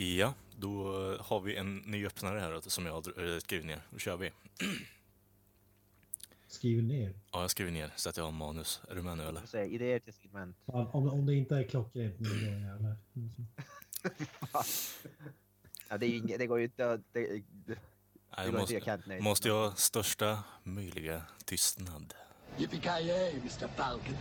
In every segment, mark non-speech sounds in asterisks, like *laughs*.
Ja, då har vi en ny öppnare här som jag har eh, skrivit ner. Då kör vi. Skriver ner. Ja, jag skriver ner så att jag har manus. Är du med nu eller? Jag säger, idéer till segment. Fan, om, om det inte är klockrent nu då jävlar. Ja, det, är ju det går ju inte att... Det, det, Nej, det jag går inte måste, måste jag ha största möjliga tystnad. Yippee-ki-yay, Mr. Falcon.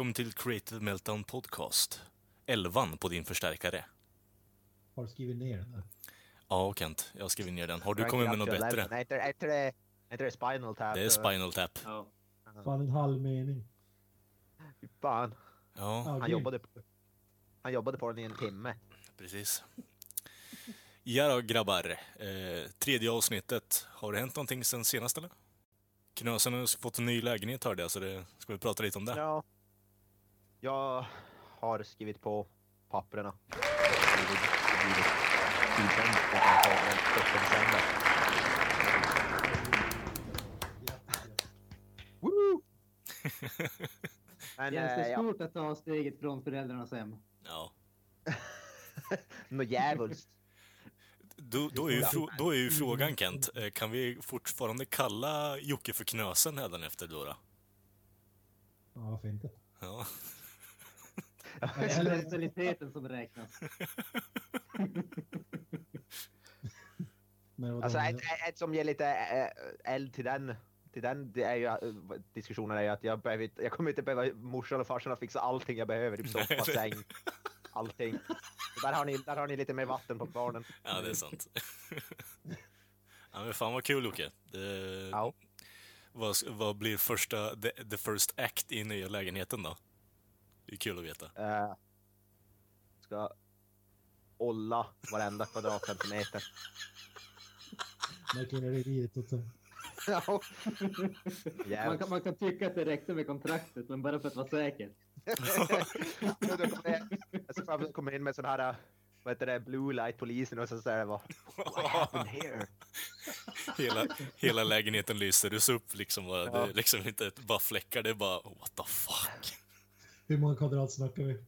Välkommen till Creative Meltdown Podcast. Elvan på din förstärkare. Har du skrivit ner den där? Ja, Kent, jag har skrivit ner den. Har du kommit med något bättre? 11. Nej, inte är inte det, är inte det Spinal Tap? Det är Spinal Tap. Ja. Fan en halv mening. Fan, Ja, han jobbade, på, han jobbade på den i en timme. precis. Ja då, grabbar. Eh, tredje avsnittet. Har det hänt någonting sen senast eller? Knösen har fått en ny lägenhet hörde jag, så det, ska vi prata lite om det? Ja. Jag har skrivit på papperna. Woo! Men Känns äh, det ja, stort att ta steget från föräldrarnas hem? Ja. något djävulskt. Då, då, är ju då är ju frågan Kent, eh, kan vi fortfarande kalla Jocke för Knösen hädanefter då? då? Ja, varför inte? Ja. Det är mentaliteten som räknas. Alltså ett, ett som ger lite äh, eld till den, till den det är ju, äh, diskussionen är ju att jag, behöver, jag kommer inte behöva morsan och farsan att fixa allting jag behöver, typ soffa, säng, allting. Där, har ni, där har ni lite mer vatten på kvarnen. ja, det är sant. ja, men fan vad kul Jocke. Det, Ja. vad, vad blir första, the, the first act i nya lägenheten då? Det är kul att veta. Uh, ska olla varenda kvadratcentimeter. Maskineriet och så. Ja. Man kan, man kan tycka att det räckte med kontraktet, men bara för att vara säker. Kommer jag- komma in med sån här, äh, vad heter det, blue light polisen och så säger det bara What happened here? hela, hela lägenheten lyser upp liksom. Bara. Det är liksom inte bara fläckar, det är bara what the fuck. Hur många kvadrat snackar vi? *laughs*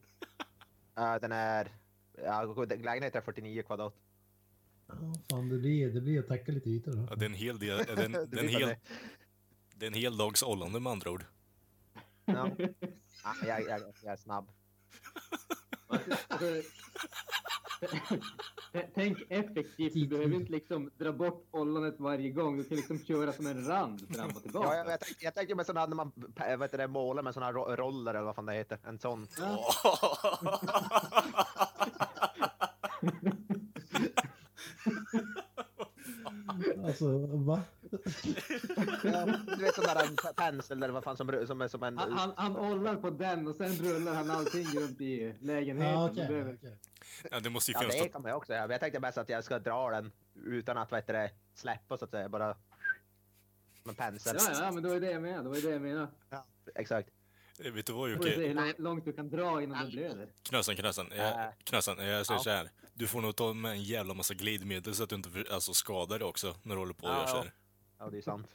Uh, den är, ja, lägenheten är 49 kvadrat. Ja, fan det blir, det blir att täcka lite ytor då. Ja, det är en hel del, *laughs* det är en, det en, hel, det är en hel dags ollande med andra ord. Ja. Ja, jag, jag, jag är snabb. *laughs* Tänk effektivt, du behöver inte liksom dra bort ollonet varje gång. Du kan liksom köra som en rand fram och tillbaka. Ja, jag, jag, tänkte, jag tänkte med här när man vad heter det, målar med såna här ro- roller eller vad fan det heter. En sån. *laughs* Alltså, va? Ja, du vet sån där en pensel eller vad fan som, som är som en... Han, han, han ollar på den och sen rullar han allting runt i lägenheten. Ja, Du behöver- okej. Ja, det måste ju Ja, finnas det något, kan man ju också göra. Jag tänkte mest att jag ska dra den utan att heter det, släppa så att säga. Bara med pensel. Ja, ja, men då är det jag menar. Då är det jag menar. Ja, exakt. Eh, Vet du vad Du Jocke? hur långt- du kan dra innan det blöder. Knösen, knösen. Jag, knösen, jag säger Ja. så här. Du får nog ta med en jävla massa glidmedel så att du inte alltså, skadar dig också när du håller på och Ja, gör så ja. här. Ja, det är sant.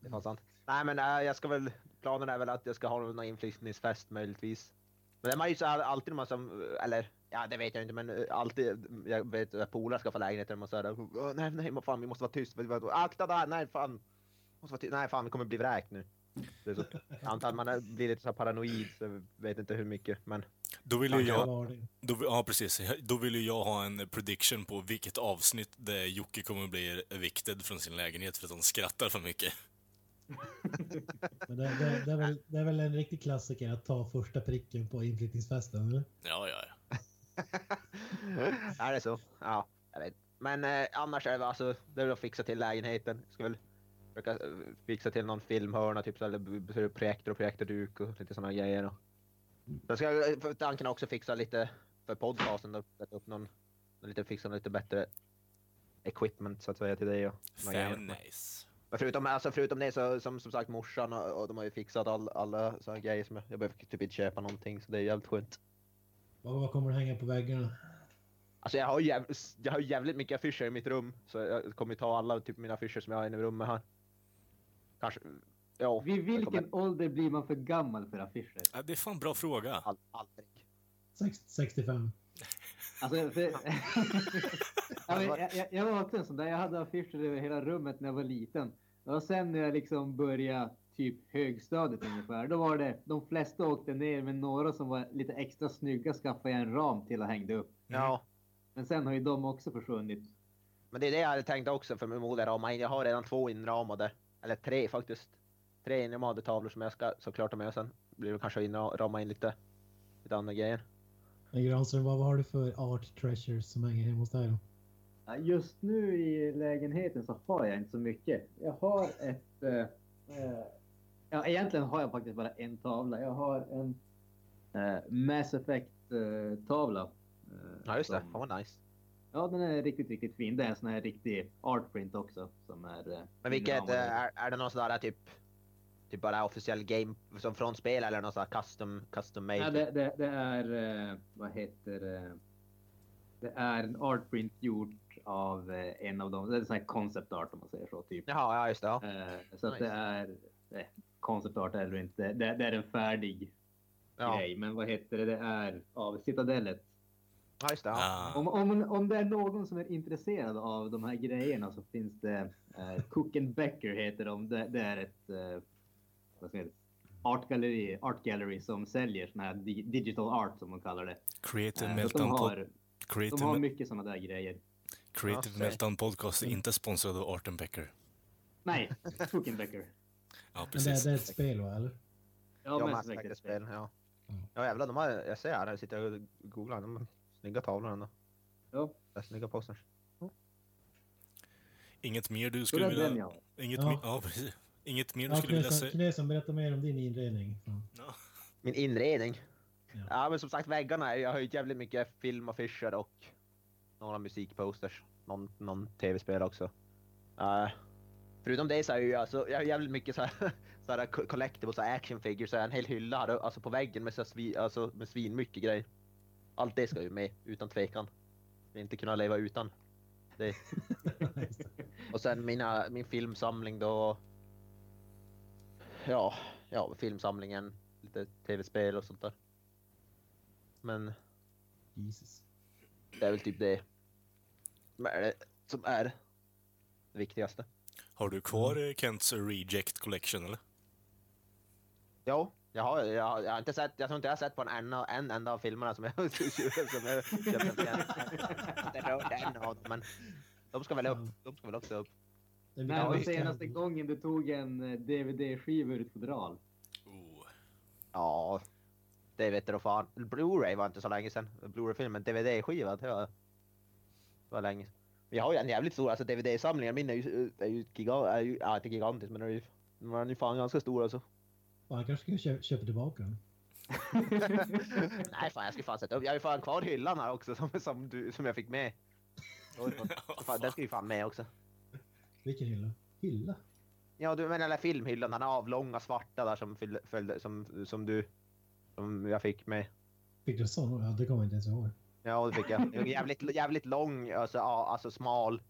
Det är fan sant. Nej, men äh, jag ska väl... Planen är väl att jag ska ha någon inflyttningsfest möjligtvis. Men det är man ju så här, alltid när man som... Eller, ja det vet jag inte, men äh, alltid... Jag vet att polare ska få lägenhet och man säger nej, nej, men fan vi måste vara tyst. Akta där, nej fan. Måste vara tyst. Nej fan, vi kommer bli vräkt nu. Det är så. Jag antar att man är- blir lite så paranoid, så jag vet inte hur mycket, men... Då vill ju Ja, jag, då, ja precis. Då vill ju jag ha en prediction på vilket avsnitt där Jocke kommer att bli evicted från sin lägenhet för att han skrattar för mycket. *laughs* Men det, det, det, är väl, det är väl en riktig klassiker att ta första pricken på inflyttningsfesten, eller? Ja, ja, ja. *laughs* är det så? Ja, jag vet. Men eh, annars är det väl alltså, det är väl att fixa till lägenheten. Ska väl försöka eh, fixa till någon filmhörna, typ så, eller projektor och projektorduk och lite sådana grejer. Och. Jag ska eh, tanken också fixa lite för podcasten, då, sätta upp någon Lite fixa lite bättre equipment så att säga till det och. Fan nice. Men förutom, alltså förutom det så som, som sagt morsan och, och de har ju fixat all, alla såna grejer som jag, jag behöver typ inte köpa någonting så det är jävligt skönt. Vad, vad kommer att hänga på väggarna? Alltså jag har, jäv, jag har jävligt mycket affischer i mitt rum så jag kommer ta alla typ mina affischer som jag har inne i rummet här. Kanske, ja. Vid vilken ålder blir man för gammal för affischer? Ja, det är fan bra fråga. All, aldrig. Sex- 65. Alltså, för... *laughs* ja, jag, jag, jag var också en sån där. Jag hade affischer över hela rummet när jag var liten. Och sen när jag liksom började typ högstadiet ungefär. Då var det de flesta åkte ner men några som var lite extra snygga skaffade jag en ram till och hängde upp. Ja. Men sen har ju de också försvunnit. Men det är det jag hade tänkt också för min moder rama in. Jag har redan två inramade. Eller tre faktiskt. Tre inramade tavlor som jag ska såklart ta med sen. Blir det kanske inra- rama in lite, lite andra grejer. Men Granström, vad, har du för art treasures som hänger hemma hos dig då? Just nu i lägenheten så har jag inte så mycket. Jag har ett... Eh, ja, egentligen har jag faktiskt bara en tavla. Jag har en eh, Mass Effect-tavla. Eh, Ja just det, fan vad nice. Ja, den är riktigt, riktigt fin. Det är en sån här riktig artprint också. Som är, eh, Men vilket, eh, är, är det någon sån där typ, typ bara officiell game som från spel eller någon sån här custom, custom made? Ja, det, det, det är, eh, vad heter det? Är en artprint gjort av eh, en av dem. Det är en sån här concept art om man säger så. Typ. Jaha, ja just det. Ja. Eh, så att Nice. det är eh, concept art eller inte. Det, det är en färdig Ja, grej. Men vad heter det? Det är av Citadellet. Ja just det. Ja. Ah. Om, om, om det är någon som är intresserad av de här grejerna så finns det eh, Cook and Becker heter de. Det, det är ett eh, vad ska jag art gallery, art gallery som säljer sån här di- digital art som de kallar det. Creative Eh, Meltdown, de, de har mycket såna där grejer. Creative Ja, Meltdown Podcast är inte sponsrad av Art Becker. Nej, Cook and Becker. *laughs* Ja, Men det, precis. det är ett spel va, eller? Ja, Ja, är Effect ett spel. spel. Ja. Mm. ja jävlar, de har, jag ser här, jag sitter och googlar. De snygga tavlor ändå. Ja, snygga posters. Inget mer du skulle den vilja... jag har. Inget, Ja. mer... ja, precis. Inget mer du Ja, skulle vilja säga? Knesan, berätta mer om din inredning. Ja. Min inredning. Ja. Ja. men som sagt väggarna, jag har ju jävligt mycket filmaffischer och några musikposters. Någon, någon tv-spel också. Eh, förutom det så är ju alltså, jag har jävligt mycket så här, *laughs* så här co- collectibles, så här action figures, så här, en hel hylla här, alltså på väggen med, så här, svi, alltså, med svin mycket grejer. Allt det ska ju med, utan tvekan. Inte kunna leva utan *laughs* det. Och sen mina, min filmsamling då. Ja, ja, filmsamlingen, lite tv-spel och sånt där. Men Jesus. det är väl typ det som är det, som är det viktigaste. Har du kvar eh, Kents Reject Collection eller? Ja, jag har, jag, har, jag har inte sett, jag tror inte jag har sett på en enda, en enda av filmerna som jag, som jag köpte. Jag har inte rört en av dem, men de ska väl upp, de ska väl också upp. Det var mycket- senaste gången du tog en eh, DVD-skiva ur ett fodral? Oh. Ja, det vet du fan. Blu-ray var inte så länge sedan. Blu-ray-filmen, DVD-skiva, det var, det var länge sedan. Vi har ju en jävligt stor, alltså DVD-samlingen min är ju, är ju, giga, är ju ja, inte gigantisk men den är ju, den är ju fan ganska stor alltså. Fan, jag kanske ska köpa, köpa tillbaka den. *laughs* Nej fan jag ska fan sätta upp, jag har ju fan kvar hyllan här också som, som, du, som jag fick med. *laughs* Fan, Den ska ju fan med också. Vilken hylla? Hylla? Ja du menar den filmhyllan, den avlånga svarta där som, följde, som, som du, som jag fick med. Fick du en sån? Ja, det kommer jag inte ens ihåg. Ja det fick jag. Det var jävligt, jävligt lång, alltså, alltså smal.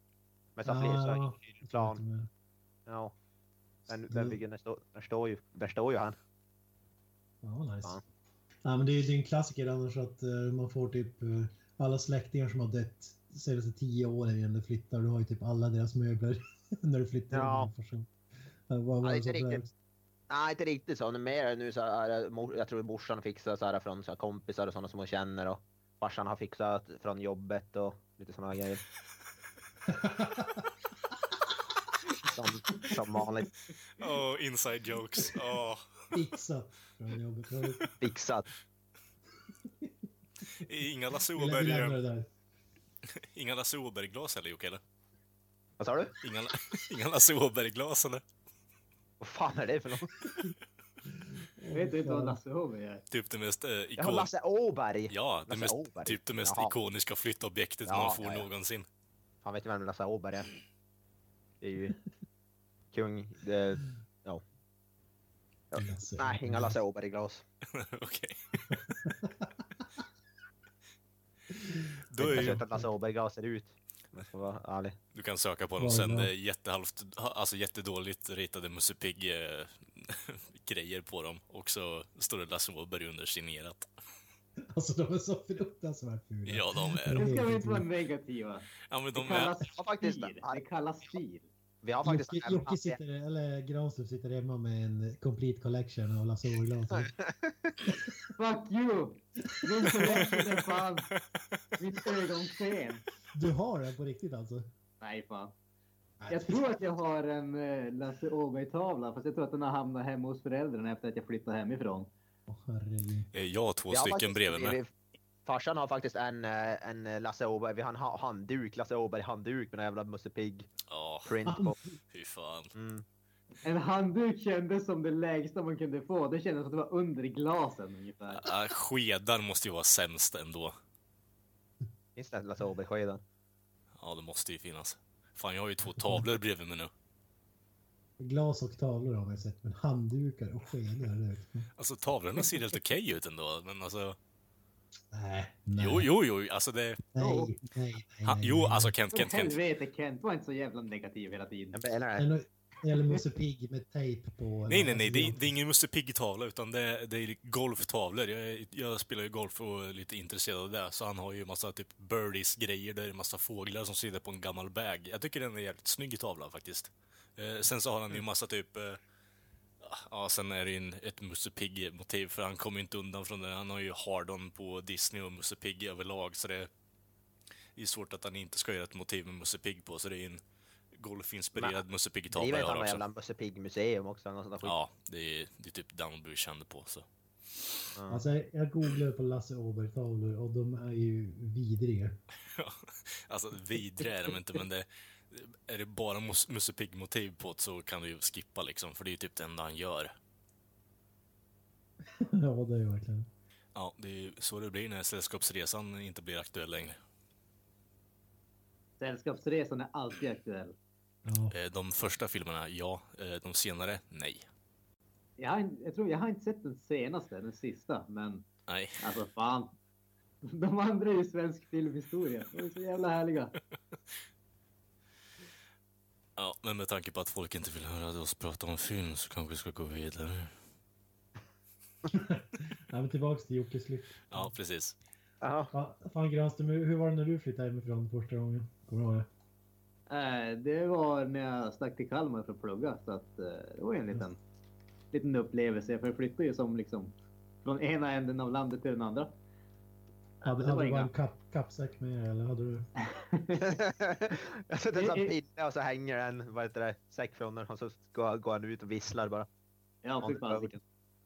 Med så fler så Ja, plan. Ja. Den, den, fick, jag- den, står, ju, den står ju här. Ja, nice. Fan. Ja, men det är ju en klassiker annars att eh, man får typ eh, alla släktingar som har dött senaste tio åren innan du flyttar. Du har ju typ alla deras möbler *laughs* när du flyttar. Ja. Farsan. Ja, vad- vad Ja, inte riktigt. Nej inte riktigt så, mer nu så är det, mor- jag tror morsan fixar så här från så här kompisar och sådana som hon känner och farsan har fixat från jobbet och lite sådana grejer. *laughs* Som, som vanligt Oh, inside jokes. Oh. Fixat fixat. Inga Lasse Åberg, inga Lasse Åberg-glas heller Jocke, eller? Vad sa du? Inga, *laughs* inga Lasse Åberg-glas eller? Vad fan är det för något? Vet du inte vad Lasse Åberg är? Typ det mest eh, Jag har ikon... Lasse Åberg! Ja, det Lasse mest, Åberg. typ det mest Jaha. ikoniska flyttobjektet Ja, man får ja, ja. någonsin. Han vet ju vem Lasse Åberg är. Det är ju kung. Det, ja. Ja. Nej, inga Lasse Åberg-glas. *laughs* Okej. Det *laughs* Då är är inte ju, att Lasse Åberg-glas ser ut. Om jag ska vara ärlig. du kan söka på är sen. det? Det är jättehalvt, alltså jättedåligt ritade Musse Pigg eh, *laughs* grejer på dem. Och så står det Lasse Åberg under signerat. Alltså de är så fruktansvärt fula. Ja, de är Nu ska vi inte vara negativa. Ja, men Det de är... kallas faktiskt. stil. Det kallas stil. Vi har faktiskt Jocke, Jocke sitter, eller Granström sitter hemma med en complete collection av Lasse Åberg-glas. *laughs* Fuck you! Min collection är fan mitt ögonsken. Du har den på riktigt alltså? Nej fan. Jag tror att jag har en eh, Lasse Åberg-tavla fast jag tror att den har hamnat hemma hos föräldrarna efter att jag flyttade hemifrån. Åh herregud. Eh, Jag har två stycken bredvid mig. Farsan har faktiskt en, eh, en Lasse Åberg, vi har en ha- handduk, Lasse Åberg handduk med en jävla Musse Pigg Ja, print på. fy fan. Mm. En handduk kändes som det lägsta man kunde få. Det kändes som att det var under glasen ungefär. Äh, skedar måste ju vara sämst ändå. Finns det Lasse Åberg-skeden? Ja, det måste ju finnas. Fan, jag har ju två tavlor bredvid mig nu. Glas och tavlor har man sett, men handdukar och skedar. Alltså tavlorna ser helt okej ut ändå, men alltså... Nej, nej. Jo, jo, jo, alltså det... Nej, nej, nej, jo, alltså Kent, Kent, Kent. helvete Kent, var inte så jävla negativ hela tiden. Jag menar det. Eller, eller Musse Pigg med tejp på. Nej, nej, nej, det är, det är ingen Musse Pigg-tavla, utan det, det är golftavlor. Jag, jag spelar ju golf och är lite intresserad av det, så han har ju massa typ birdies-grejer, där det är massa fåglar som sitter på en gammal bag. Jag tycker den är jävligt snygg tavla faktiskt. Eh, sen så har han ju massa typ... Eh, ja, sen är det ju en, ett Musse Pigg-motiv, för han kommer ju inte undan från det. Han har ju Hardon på Disney och Musse Pigg överlag, så det, det är svårt att han inte ska göra ett motiv med Musse Pigg på, så det är en golfinspirerad Musse Det är Pigg-tavla väl jag har också. jävla Musse Pigg-museum också. Något sånt där skit. Ja, det är, det är typ den man blir känd på. Så. Ja. Alltså, jag- jag googlade på Lasse Åberg-tavlor och de är ju vidriga. *laughs* alltså vidriga är de inte, men det, är det bara Mus- Musse Pigg-motiv på det så kan du ju skippa liksom, för det är ju typ det enda han gör. *laughs* ja, det är ju verkligen. Ja, det är så det blir när Sällskapsresan inte blir aktuell längre. Sällskapsresan är alltid aktuell. Ja. Eh, De första filmerna, ja. Eh, De senare, nej. Jag, har, jag tror jag har inte sett den senaste, den sista, men Nej. alltså fan. De andra är ju svensk filmhistoria. De är så jävla härliga. *laughs* Ja, men med tanke på att folk inte vill höra oss prata om film så kanske vi ska gå vidare. *laughs* ja, men tillbaks till Jockes lyft. Ja, precis. Ja, fan Granström, hur hur var det när du flyttade hemifrån första gången? Kommer du ihåg det? Eh, det var när jag stack till Kalmar för att plugga, så att eh, det var en liten, liten upplevelse. För jag flyttade ju som liksom från ena änden av landet till den andra. Hade, hade du bara en kapp, kappsäck med er, eller hade du? *laughs* jag sätter en sån pinne och så hänger en vad heter det, säck från den och så går, går han ut och visslar bara. Ja, fy det- fasiken.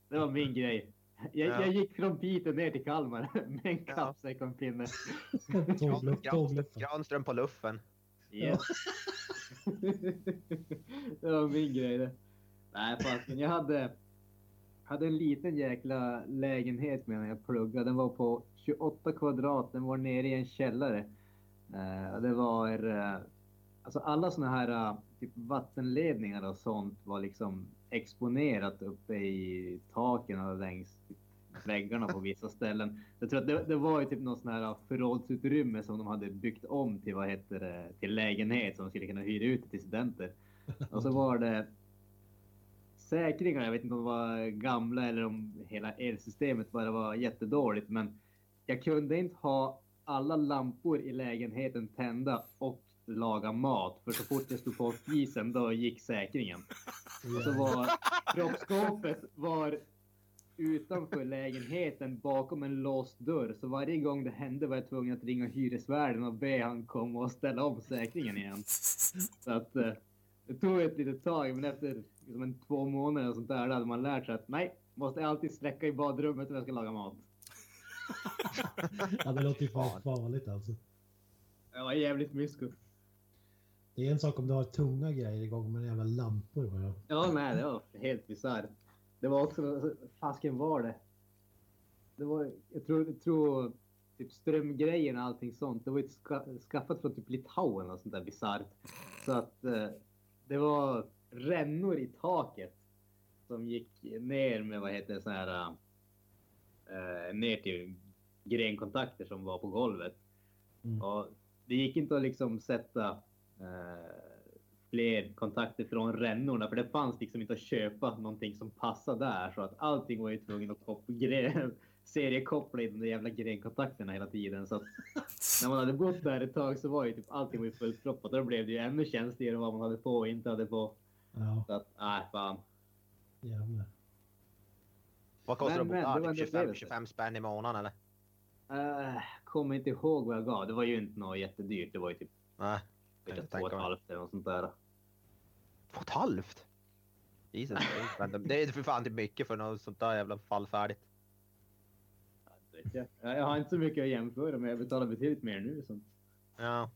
Det var min grej. Jag, Ja. jag gick från Piteå ner till Kalmar *laughs* med en kappsäck och en pinne. *laughs* Granström på luffen. Yes. det var min grej det. Nej, fasiken. Jag hade, hade en liten jäkla lägenhet med när jag pluggade. Den var på 28 kvadrat. Den var nere i en källare. Eh, det var... Eh, alltså alla såna här eh, typ vattenledningar och sånt var liksom exponerat uppe i taken och längs väggarna på vissa ställen. Jag tror att det, det var ju typ någon sån här förrådsutrymme som de hade byggt om till vad heter det, till lägenhet som de skulle kunna hyra ut till studenter. Och så var det säkringar, jag vet inte om de var gamla eller om hela elsystemet bara var jättedåligt, men jag kunde inte ha alla lampor i lägenheten tända och laga mat, för så fort jag stod på isen då gick säkringen. Och så var proppskåpet var utanför lägenheten bakom en låst dörr. Så varje gång det hände var jag tvungen att ringa hyresvärden och be han komma och ställa om säkringen igen. Så att eh, det tog ett litet tag, men efter liksom en två månader och sånt där, då hade man lärt sig att nej, måste alltid släcka i badrummet när jag ska laga mat. Ja, det låter ju Fan. farligt alltså. Jag var jävligt mysko. Det är en sak om du har tunga grejer igång, men jävla lampor bara. Ja, nej, det var helt bisarrt. Det var också, fasken var det? Det var, jag tror, jag tror typ strömgrejen och allting sånt. Det var ju ska, skaffat från typ Litauen och sånt där bisarrt. Så att eh, det var rännor i taket som gick ner med vad heter det så här. Eh, ner till grenkontakter som var på golvet. Mm. Och det gick inte att liksom sätta eh, fler kontakter från rännorna för det fanns liksom inte att köpa någonting som passade där så att allting var ju tvungen att kop- gre- *laughs* seriekoppla i de där jävla grenkontakterna hela tiden. Så att *laughs* när man hade bott där ett tag så var ju typ allting var ju fullproppat och då blev det ju ännu känsligare vad man hade på och inte hade på. Ja, Så att nej fan. jävlar. Vad kostar Men, det att men, bo det var där? en Typ 25, upplevelse. 25 spänn i månaden eller? Uh, kommer inte ihåg vad jag gav. Det var ju inte något jättedyrt. Det var ju typ Nej. två och ett halvt eller något sånt där. Två och ett halvt? Jesus, det är för fan inte mycket för något sånt där jävla fallfärdigt. Jag. jag har inte så mycket att jämföra med. Jag betalar betydligt mer nu. Så. Ja.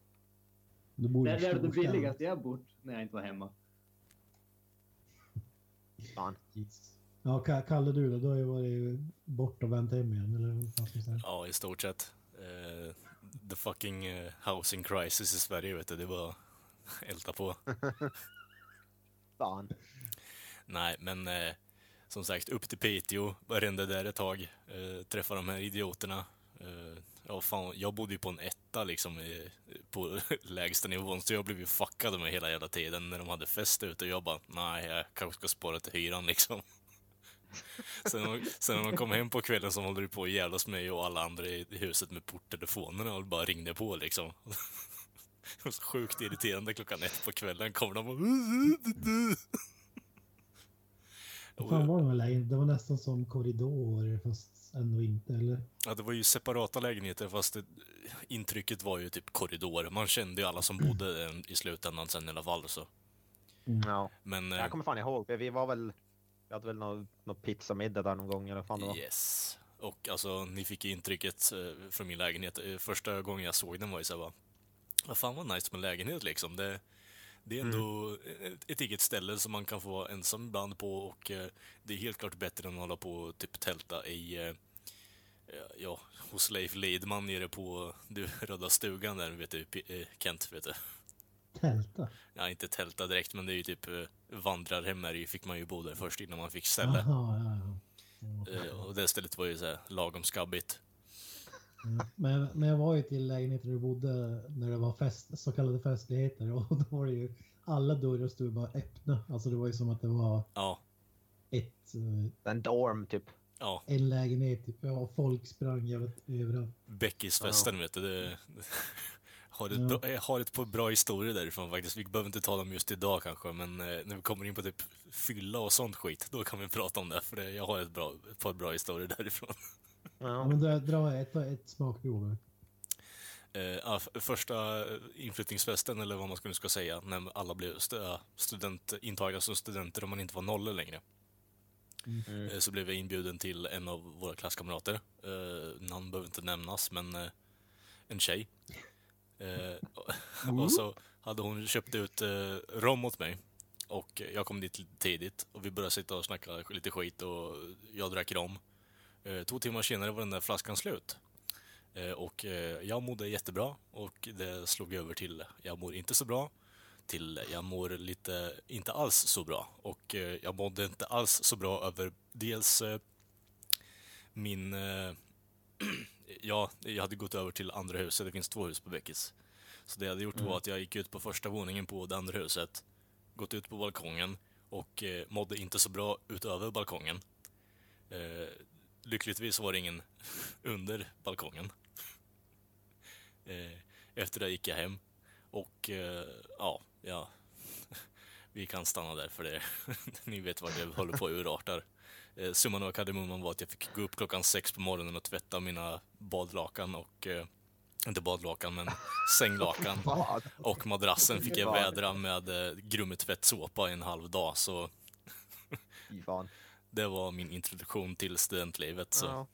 Du bor Det är det billigaste jag har bott när jag inte var hemma. Fan. Jesus. Ja, Ka- Kalle du då? Du har ju varit bort och vänt hem igen, eller vad? Ja, i stort sett. Eh, the fucking eh, housing crisis i Sverige, vet du. Det var *laughs* älta på. *laughs* Fan. Nej, men eh, som sagt, upp till Piteå, rände där ett tag, eh, träffa de här idioterna. Eh, ja, fan, jag bodde ju på en etta liksom i, på *laughs* lägsta nivån, så jag blev ju fuckad med hela jävla tiden när de hade fest ute och jag bara, nej, jag kanske ska spara till hyran liksom. *laughs* Sen, när- sen när de kom hem på kvällen så håller det på att jävlas med mig och alla andra i huset med porttelefonerna och bara ringde på liksom. *laughs* Det var så sjukt irriterande klockan ett på kvällen kommer de och... *laughs* Fan var det med lägenheten? Det var nästan som korridor fast ändå inte, eller? Ja, det var ju separata lägenheter fast det, intrycket var ju typ korridor. Man kände ju alla som bodde där i slutändan sen i alla fall. Så. Ja. Men eh, Jag kommer fan ihåg, vi var väl... Vi hade väl någon, någon pizzamiddag där någon gång eller vad fan det var. yes. Och alltså, ni fick intrycket eh, från min lägenhet. Eh, Första gången jag såg den var ju såhär bara, vad fan vad nice med lägenhet liksom. Det, det är ändå ett, ett eget ställe som man kan få vara ensam ibland på och eh, det är helt klart bättre än att hålla på och typ tälta i eh, Ja, hos Leif Lidman nere på du, Röda stugan där, vet du, P- eh, Kent, vet du. Tälta? Ja, inte tälta direkt, men det är ju typ eh, vandrarhem är ju, fick man ju bo där först innan man fick ställe. Jaha, ja, ja. Ja. Eh, och det stället var ju så här lagom skabbigt. Ja. Men, men jag var ju till lägenheten där du bodde när det var fest, så kallade festligheter och då var det ju alla dörrar stod bara öppna. Alltså det var ju som att det var Ja, ett, eh, En dorm typ. ja. en lägenhet typ. Ja, och folk sprang jävligt överallt. Beckisfesten, vet du. Det, har, ett Ja. bra, jag har ett par bra historier därifrån faktiskt. Vi behöver inte ta dem just idag kanske, men eh, när vi kommer in på typ fylla och sånt skit, då kan vi prata om det. För det, jag har ett, bra, ett par bra historier därifrån. *laughs* Ja, men dra, dra ett, ett smakprov. Eh, första inflyttningsfesten, eller vad man skulle ska säga, när alla blev student, intagna som studenter och man inte var nollor längre. Mm. Eh, Så blev jag inbjuden till en av våra klasskamrater. Eh, namn behöver inte nämnas, men eh, en tjej. Eh, och- och så hade hon köpt ut eh, rom åt mig. Och jag kom dit lite tidigt och vi började sitta och snacka lite skit och jag drack rom. Eh, två timmar senare var den där flaskan slut. Eh, och eh, jag mådde jättebra och det slog över till jag mår inte så bra till jag mår lite inte alls så bra. Och eh, jag mådde inte alls så bra över dels min... *clears throat* Ja, jag hade gått över till andra huset. Det finns två hus på Bäckis. Så det jag hade gjort var att jag gick ut på första våningen på det andra huset, gått ut på balkongen och eh, mådde inte så bra utöver balkongen. Eh, lyckligtvis var det ingen *laughs* under balkongen. Eh, efter det gick jag hem och eh, ja, ja, *laughs* vi kan stanna där för det. *laughs* Ni vet vad det håller på att urartar. Eh, summan av kardemumman var att jag fick gå upp klockan sex på morgonen och tvätta mina badlakan och eh, inte badlakan men *laughs* sänglakan. Och madrassen fick jag vädra med eh, grummetvättsåpa i en halv dag. Så *laughs* det var min introduktion till studentlivet. Så.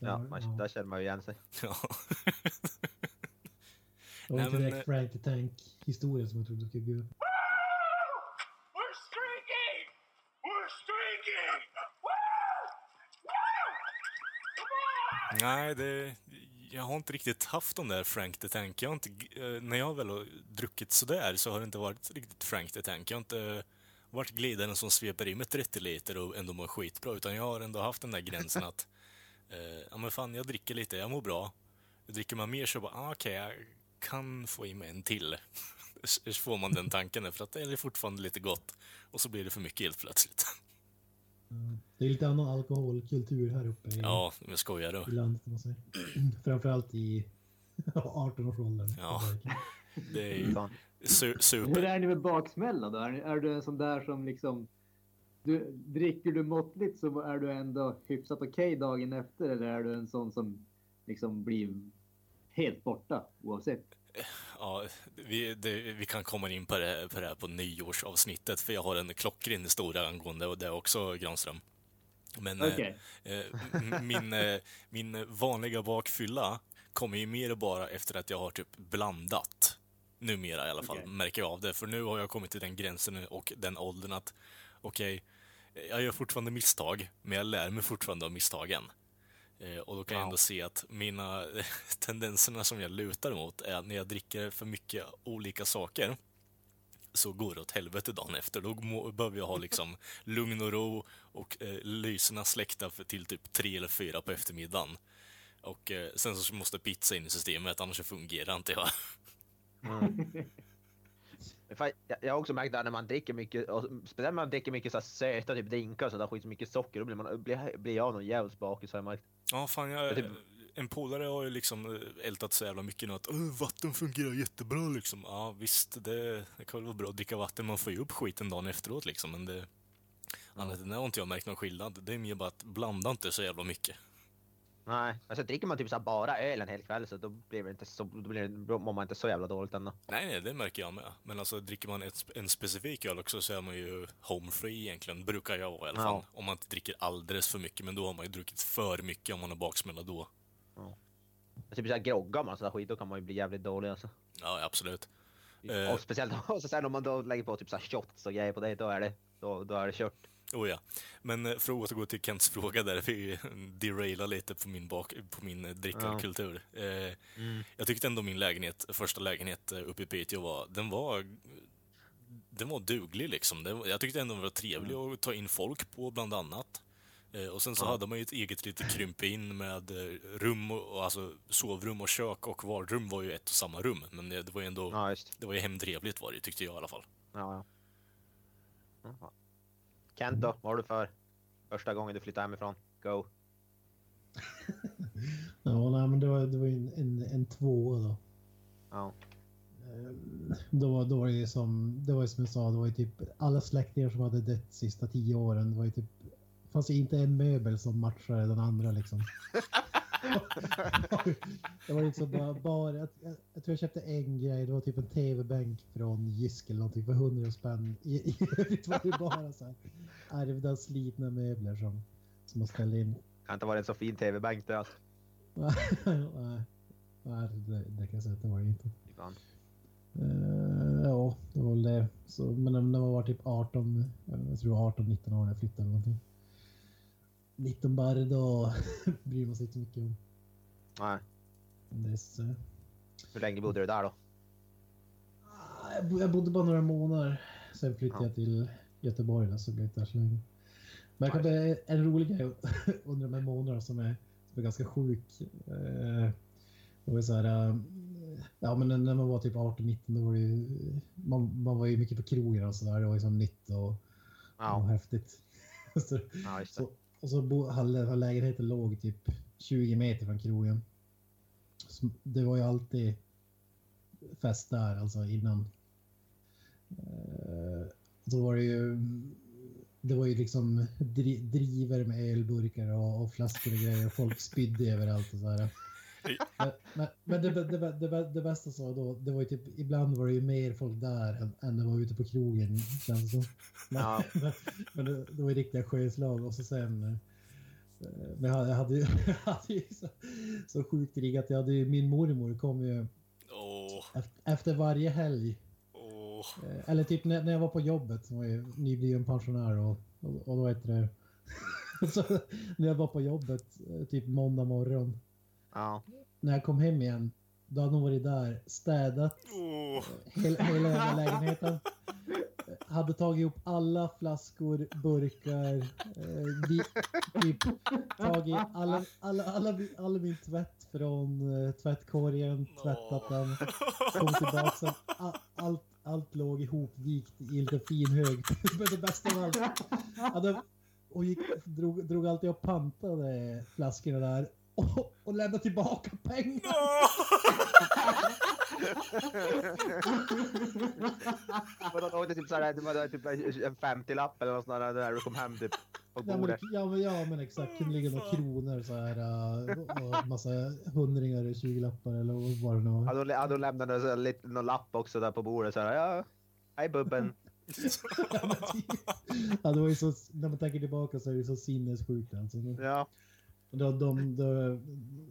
Ja, man, där känner man ju igen sig. *laughs* Ja. Det var inte direkt Frank the Tank historia som jag trodde du skulle gå. We're streaking! We're Nej, det, jag har inte riktigt haft de där Frank the Tank. Jag har inte, eh, när jag väl har druckit sådär så har det inte varit riktigt Frank the Tank. Jag har inte varit glidaren som sveper i med 30 liter och ändå mår skitbra, utan jag har ändå haft den där gränsen att *laughs* eh, ja men fan, jag dricker lite, jag mår bra. Dricker man mer så bara, ah, okej, jag kan få i mig en till. *laughs* Så får man den tanken för att det är fortfarande lite gott. Och så blir det för mycket helt plötsligt. *laughs* Det är lite annan alkoholkultur här uppe i, Ja, men skojar du? i landet. Man säger. *clears throat* Framförallt i *laughs* 18-årsåldern. Ja. *laughs* Det är ju su Hur super. är ni med baksmälla då? Är, ni- är du en sån där som liksom... Du, dricker du måttligt så är du ändå hyfsat okej dagen efter eller är du en sån som liksom blir helt borta oavsett? Ja, vi, det, vi kan komma in på det, på det här på nyårsavsnittet, för jag har en klockren historia angående och det är också Granström. Men eh, Okej. eh, min, eh, min vanliga bakfylla kommer ju mer bara efter att jag har typ blandat. Numera i alla fall, Okej. märker jag av det. För nu har jag kommit till den gränsen och den åldern att okej, jag gör fortfarande misstag, men jag lär mig fortfarande av misstagen. Eh, Och då kan jag Wow. ändå se att mina *laughs* tendenserna som jag lutar mot är att när jag dricker för mycket olika saker så går det åt helvete dagen efter. Då må, behöver jag ha liksom *laughs* lugn och ro och eh, lyserna släckta för, till typ tre eller fyra på eftermiddagen. Och eh, sen så måste pizza in i systemet, annars fungerar inte jag. Fan, Jag, har också märkt att när man dricker mycket, och speciellt när man dricker mycket så söta typ drinkar och sådär skit, så mycket socker, då blir, man, blir, blir jag någon jävels bakis har jag märkt. Ja, fan, jag, Jag typ- en polare har ju liksom eh, ältat så jävla mycket nu att "Åh, vatten fungerar jättebra liksom. Ja, visst, det, det kan väl vara bra att dricka vatten, man får ju upp skiten dagen efteråt liksom, men det... Annat än det har inte jag märkt någon skillnad. Det är mer bara att blanda inte så jävla mycket. Nej, alltså dricker man typ så bara öl en hel kväll så då blir det inte så, då, blir det, då mår man inte så jävla dåligt ändå. Nej, nej, det märker jag med. Men alltså dricker man ett, en specifik öl också så är man ju home free egentligen, brukar jag vara i alla Ja. fall. Om man inte dricker alldeles för mycket, men då har man ju druckit för mycket om man har baksmälla då. Typ såhär groggar man sådär skit, då kan man ju bli jävligt dålig alltså. Ja, absolut. Och speciellt och *laughs* så sen om man då lägger på typ såhär shots och grejer på det, då är det, då, då är det kört. Oh ja. Men eh, för att återgå till Kents *laughs* fråga där, vi derailar lite på min, bak, på min eh, drickarkultur. Eh, Jag tyckte ändå min lägenhet, första lägenhet eh, uppe i Piteå var, den var den var duglig liksom. Den, jag tyckte ändå den var trevlig att ta in folk på bland annat. Eh, och sen så hade man ju ett eget litet krympe in med rum och, alltså sovrum och kök och vardrum var ju ett och samma rum. Men det, det var ju ändå, Ja det var ju hemtrevligt var det tyckte jag i alla fall. Ja, ja. Kent då, vad har du för första gången du flyttade hemifrån? Go. *laughs* Ja, nej, men det var, det var en, en, en tvåa då. Ja. Ehm, Då, då var det som, det var som jag sa, det var ju typ alla släktingar som hade dött sista tio åren. Det var ju typ, fanns ju inte en möbel som matchade den andra liksom. *laughs* det var liksom bara, bara jag, jag, jag tror jag köpte en grej, det var typ en tv-bänk från Jysk eller någonting för 100 spänn. I, i övrigt var det bara så här ärvda slitna möbler som, som man ställde in. Kan inte vara en så fin tv-bänk det alltså. *laughs* Nej, det, det kan jag säga att det var det inte. Fan. Eh, ja, det var väl det. Så, men när man var typ 18, jag tror 18-19 år när jag flyttade eller någonting. 19 bara då *laughs* bryr man sig inte så mycket om. Nej. Dess, eh. Hur länge bodde du där då? Ah, jag bodde bara några månader. Sen flyttade Ja. jag till Göteborg då, så det där så länge. Men jag kan en rolig grej *laughs* under de här månaderna som är, som är ganska sjuk. Eh, Det var så här, eh, ja men när man var typ 18-19 då var det ju, man, man var ju mycket på krogen och sådär. Det var ju som nytt och, och Ja, häftigt. *laughs* så, ja så, och så bo, lägenheten låg typ 20 meter från krogen. Så det var ju alltid fest där alltså innan. Då var det ju det var ju liksom dri, driver med ölburkar och, och flaskor och grejer och folk spydde överallt och sådär. Men, men, men det, det, det, det, bästa så då, det var ju typ, ibland var det ju mer folk där än, än det var ute på krogen känns det som. Men, Ja. *laughs* men, men det, det var ju riktiga sjöslag och så sen eh, men jag hade, ju- *laughs* jag hade ju så, så sjukt riggat. Jag hade ju, min mormor kom ju Åh, efter, efter varje helg Eh, Eller typ när, när jag var på jobbet, som var ju nybliven pensionär och, och, och då heter det... *laughs* så, när jag var på jobbet, eh, typ måndag morgon, Ja. När jag kom hem igen, då hade hon varit där, städat Åh. hela, hela jävla *laughs* lägenheten. Hade tagit upp alla flaskor, burkar, eh, vi, typ, tagit alla, alla, alla, min- all min tvätt från eh, tvättkorgen, tvättat den, kom tillbaka sen. a- Allt, allt låg ihopvikt i lite fin hög. *laughs* Men det bästa av allt, hade, och gick, drog, drog alltid och pantade flaskorna där och, och lämnade tillbaka pengar. *laughs* Vadå, då var det typ såhär, det var typ en 50-lapp eller något sånt där när du kom hem typ men, bordet. ja, men, ja, men exakt. kunde ligga några kronor så här uh, och massa hundringar och 20-lappar eller vad det nu Ja, var. ja, då lämnade så här lite, någon lapp också där på bordet såhär, ja, hej bubben. *laughs* Ja, det var ju så, när man tänker tillbaka så är det så sinnessjukt alltså. Ja. De, de, de,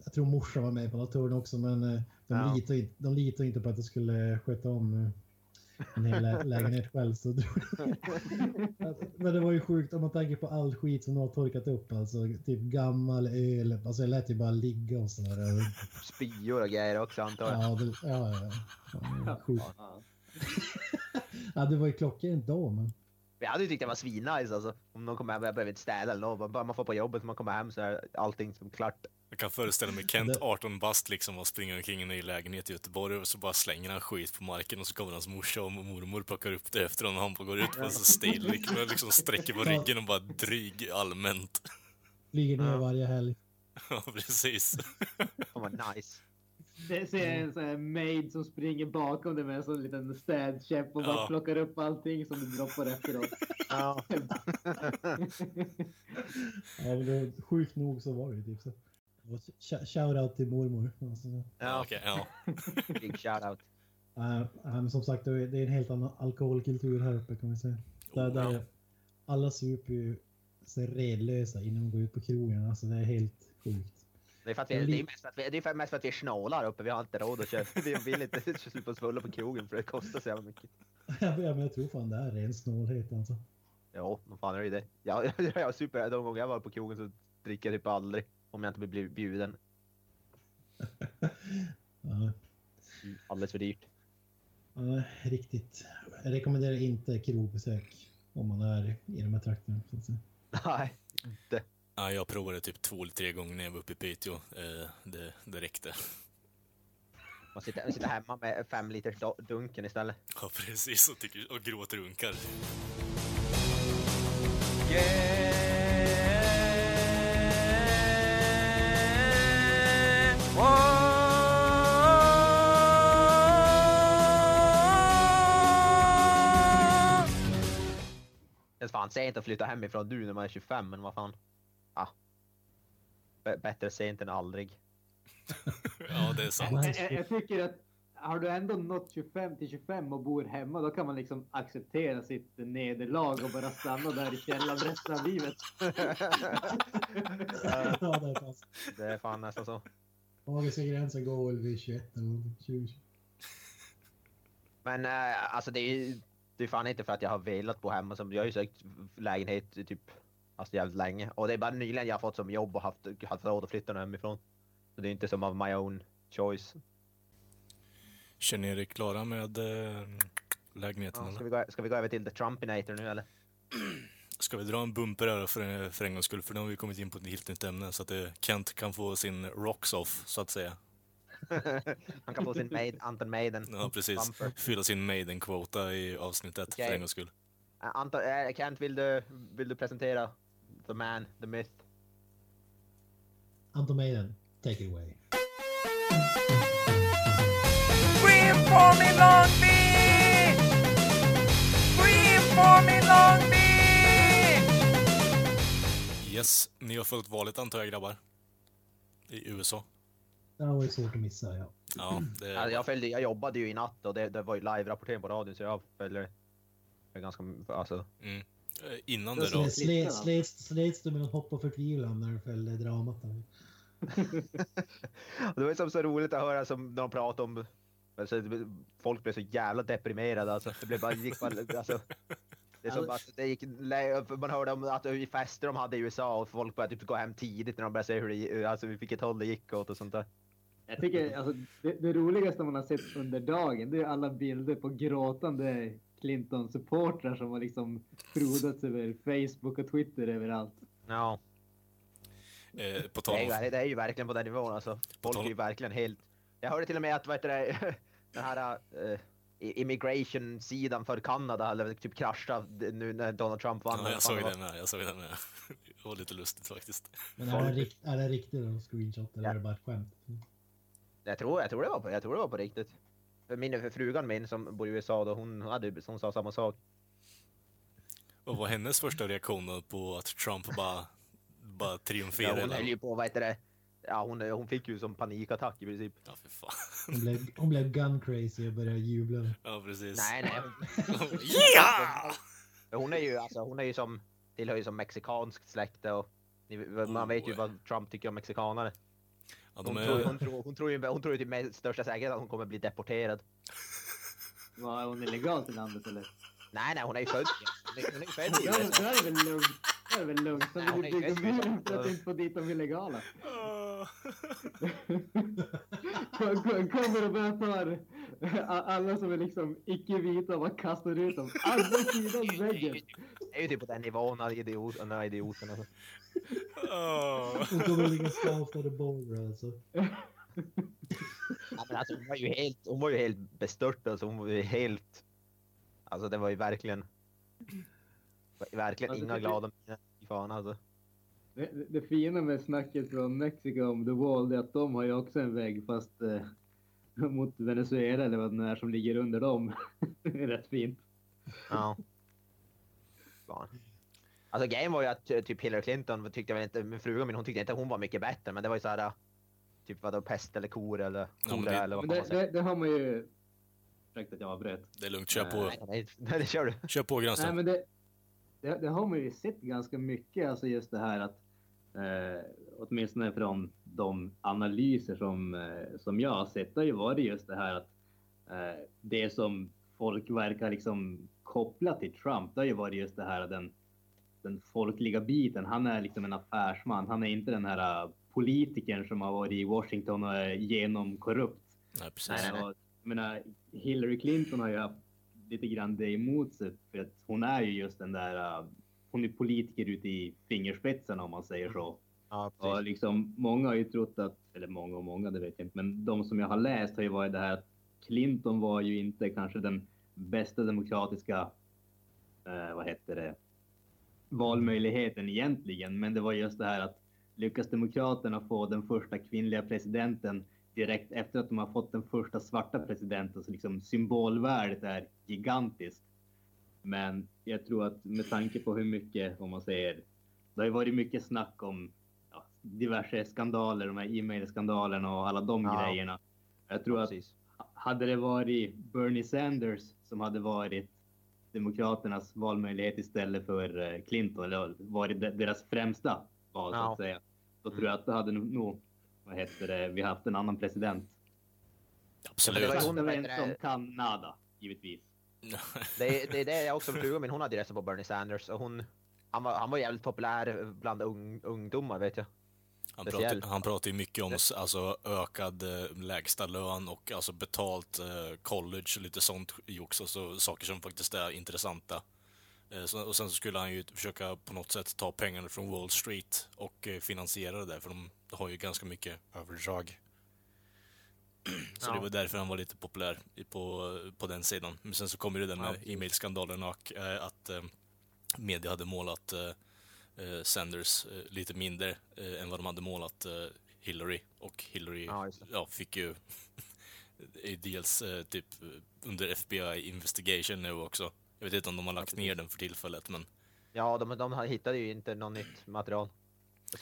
jag tror morsan var med på turn också men eh, de, Ja. litade, inte- de litade inte på att jag skulle sköta om eh, en hel lä- lägenhet själv. Så Men det var ju sjukt om man tänker på all skit som de har torkat upp. Alltså typ gammal öl. Alltså jag lät ju bara ligga och sådär. Spyor och grejer också antar jag. Ja, det, ja, ja, ja. sjukt. *laughs* Ja. Det var ju klockrent då, men Jag hade ju tyckt det var svinnice alltså. Om någon kommer hem, jag behöver inte städa eller något. Bara man får på jobbet, man kommer hem så är allting som klart. Jag kan föreställa mig Kent, Det- 18 bast, liksom och springer omkring i en ny lägenhet i Göteborg och så bara slänger han skit på marken och så kommer hans morsa och mormor plockar upp det efter honom och han bara går ut på en stil, liksom, liksom sträcker på ryggen och bara dryg allmänt. flyger ner varje helg. *laughs* Ja, precis. Fan vad nice. Det ser en sån här maid som springer bakom dig med en sån liten städkäpp och bara Ja. plockar upp allting som du droppar efteråt. Ja. *laughs* Ja, men det, sjukt nog så var det ju typ så. Shoutout till mormor. Alltså, Ja, Ja, okej, ja. *laughs* big shoutout. men som sagt, det är en helt annan alkoholkultur här uppe kan man säga. Där, Oh, ja. där alla super ju så redlösa innan de går ut på krogen. Alltså det är helt sjukt. Det är, för att vi, det, är mest för att vi, det är mest för att vi är snålar uppe. Vi har inte råd att köpa. *laughs* Vi vill inte sluta svulla på krogen för det kostar så jävla mycket. *laughs* Ja, men jag tror fan det är ren snålhet alltså. Ja, vad fan är det? Ja, jag, jag super. De gånger jag var på krogen så dricker jag typ aldrig. Om jag inte blir bjuden. *laughs* Ja, Alldeles för dyrt. ja, riktigt. Jag rekommenderar inte krogbesök om man är i de här trakterna. Så att säga. Nej, inte. ja. Jag provade typ två eller tre gånger när jag var uppe i Piteå. Eh, det, det räckte. Man sitter, man sitter hemma med fem liters dunken istället. Ja, precis. Och, tycker, och gråter och Det är fan sent att flytta hemifrån nu när man är 25, men vad fan. Ja. B- bättre sent än aldrig. *laughs* Ja, det är sant. Jag, jag- jag tycker att har du ändå nått 25 till 25 och bor hemma, då kan man liksom acceptera sitt nederlag och bara stanna där i källaren resten av livet. *laughs* *laughs* ja, det är fan. Det är fan nästan så. Magiska gränsen går väl vid 21 eller 20. Men äh, alltså det är ju det är fan inte för att jag har velat bo hemma. Som, jag har ju sökt lägenhet i typ alltså jävligt länge. Och det är bara nyligen jag har fått som jobb och haft, haft råd att flytta hemifrån. Så det är inte som av my own choice. Känner ni er klara med eh, lägenheten? Ja, ska, vi gå, ska vi gå över till The Trumpinator nu eller? Ska vi dra en bumper här för, för en gångs skull? För nu har vi kommit in på ett helt nytt ämne så att eh, Kent kan få sin rocks off, så att säga. *laughs* Han kan få sin maid, Anton Maiden. Ja, precis. Bumper. Fylla sin maiden-quota i avsnittet Okej. för en gångs skull. Äh, Anton, äh, Kent, vill du, vill du presentera The Man, The Myth? Anton Meiden, take it away. Scream for me Long Beach! Scream for me Long Beach! Yes, ni har följt valet antar jag grabbar? I USA. Det har varit svårt att missa, ja. Ja, det, Alltså, jag, följde, jag jobbade ju i natt och det, det var ju live-rapportering på radion så jag följde det ganska... Alltså, mm. Eh, Innan det Så då. det slets, slets, du med något hopp och förtvivlan när du följde dramat? Där. *laughs* det var som så roligt att höra som när de pratade om... Alltså, folk blev så jävla deprimerade alltså. Det blev bara, gick bara, alltså, *laughs* Det är som att det gick, man hörde om att i fester de hade i USA och folk började typ gå hem tidigt när de började säga hur det, alltså vilket håll det gick åt och sånt där. Jag tycker alltså, det, det roligaste man har sett under dagen det är alla bilder på gråtande Clinton-supportrar som har liksom frodats över Facebook och Twitter överallt. Ja, Eh, på det tal är, om... ju, det är ju verkligen på den nivån alltså. Folk är ju verkligen helt... Jag hörde till och med att vad heter det, *laughs* den här uh, immigration-sidan för Kanada hade typ kraschat nu när Donald Trump vann. Ja, jag såg det med. Jag såg det med. Det var lite lustigt faktiskt. Men är det, rikt, är det riktigt screenshot eller Ja. är det bara ett skämt? Jag tror, jag tror det var på, jag tror det var på riktigt. För Min för frugan min som bor i USA då, hon, hade, hon sa samma sak. Vad var hennes första reaktion på att Trump bara, bara Ja, triumferade? hon höll ju på, vad heter det? Ja, hon, hon fick ju som panikattack i princip. Ja, för fan. Hon blev, hon blev gun crazy och började jubla. Ja, precis. Nej, nej. *laughs* Ja! Men Hon är ju, alltså, hon är ju som, tillhör ju som mexikanskt släkte och man Oh, vet ju oj. vad Trump tycker om mexikanare. Ja, Hon, de tror, är... hon, tror, hon, tror ju, hon tror ju till med största säkerhet att hon kommer bli deporterad. Var hon illegalt i landet eller? Nej, nej, hon är ju född Hon är, är ju född i Ja, det USA. där är väl lugnt. Det är väl lugnt. Så Ja, hon är ju för att bäst. inte få dit de illegala. Kom- kom- Kommer och bara tar a- alla som är liksom icke-vita och bara kastar ut dem. Andra sidan väggen. Det är ju typ på den nivån, alla idiot, de här idioterna. Ah. Hon kommer ligga the border alltså. Ja, men alltså, hon var ju helt, hon var ju helt bestört alltså. Hon var ju helt... Alltså det var ju verkligen... Verkligen Alltså, inga glada miner. Fy fan alltså. Det, det, fina med snacket från Mexiko om The Wall är att de har ju också en vägg fast eh, *laughs* mot Venezuela eller vad det är som ligger under dem. *laughs* det är rätt fint. Ja. Fan. Alltså grejen var ju att eh, typ Hillary Clinton tyckte väl inte, min fruga min hon tyckte inte hon var mycket bättre men det var ju såhär Typ vadå pest eller kor eller kolera det- eller vad fan det, man säger. det, det har man ju... Ursäkta att jag avbröt. Det är lugnt, kör på. Nej, nej, *laughs* nej, det kör du. Kör på Nej, Granström. men det, det, det har man ju sett ganska mycket, alltså just det här att eh, åtminstone från de analyser som, eh, som jag har sett, det har ju varit just det här att eh, det som folk verkar liksom koppla till Trump, det har ju varit just det här den, den folkliga biten. Han är liksom en affärsman. Han är inte den här eh, politikern som har varit i Washington och är genomkorrupt. Nej, precis. Nej, Och, jag menar, Hillary Clinton har ju haft lite grann det emot sig för att hon är ju just den där, uh, hon är politiker ute i fingerspetsarna om man säger så. Ja, Och liksom, många har ju trott att, eller många och många, det vet jag inte, men de som jag har läst har ju varit det här att Clinton var ju inte kanske den bästa demokratiska, eh, vad heter det, valmöjligheten egentligen, men det var just det här att lyckas Demokraterna få den första kvinnliga presidenten direkt efter att de har fått den första svarta presidenten, så liksom symbolvärdet är gigantiskt. Men jag tror att med tanke på hur mycket, om man säger, det har ju varit mycket snack om ja, diverse skandaler, de här e-mail-skandalerna och alla de Ja. grejerna. Jag tror att hade det varit Bernie Sanders som hade varit Demokraternas valmöjlighet istället för eh, Clinton, eller varit de- deras främsta val så Ja. att säga, då Mm. tror jag att då hade nog vad heter det, vi haft en annan president. Absolut. det var ju hon- en heter det? som kan nada, givetvis. *laughs* Det, är- det är det jag också, frugan min hon hade röstat på Bernie Sanders och hon han var, han var jävligt populär bland ung, ungdomar vet jag. Han pratar, han pratar ju mycket om alltså, ökad eh, lägsta lön och alltså, betalt eh, college och lite sånt jox. Alltså, saker som faktiskt är intressanta. Eh, och sen så skulle han ju försöka på något sätt ta pengarna från Wall Street och eh, finansiera det där, för de har ju ganska mycket överdrag. *clears throat* Så Ja. det var därför han var lite populär på, på den sidan. Men sen så kom ju det där Ja, e-mailskandalen och eh, att media hade målat Sanders lite mindre än vad de hade målat Hillary. Och Hillary Ja, ja, fick ju *laughs* dels typ under FBI investigation nu också. Jag vet inte om de har lagt ner den för tillfället, men Ja, de, de hittade ju inte något nytt material.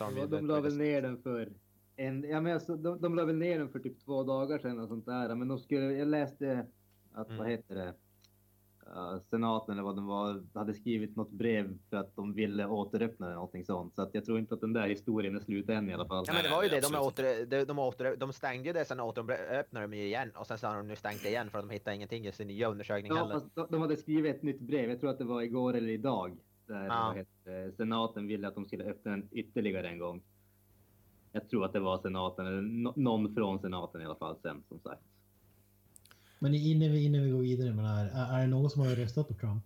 Ja, ju de la väl ner den för en, ja, men alltså, de, de la väl ner den för typ två dagar sedan och sånt där. Men de skulle, jag läste att, Mm. vad heter det? Eh, senaten eller vad det var hade skrivit något brev för att de ville återöppna det, någonting sånt. Så att jag tror inte att den där historien är slut än i alla fall. Ja, men det var ju det, de, åter, de, de, åter, de stängde det sen återöppnade de igen och sen så har de nu stängt det igen för att de hittade ingenting i sin nya undersökning Ja, heller. fast de, de hade skrivit ett nytt brev. Jag tror att det var igår eller idag. Där Ja. heter, senaten ville att de skulle öppna den ytterligare en gång. Jag tror att det var senaten, eller någon från senaten i alla fall sen som sagt. Men innan vi, innan vi går vidare med det här, är, är det någon som har röstat på Trump?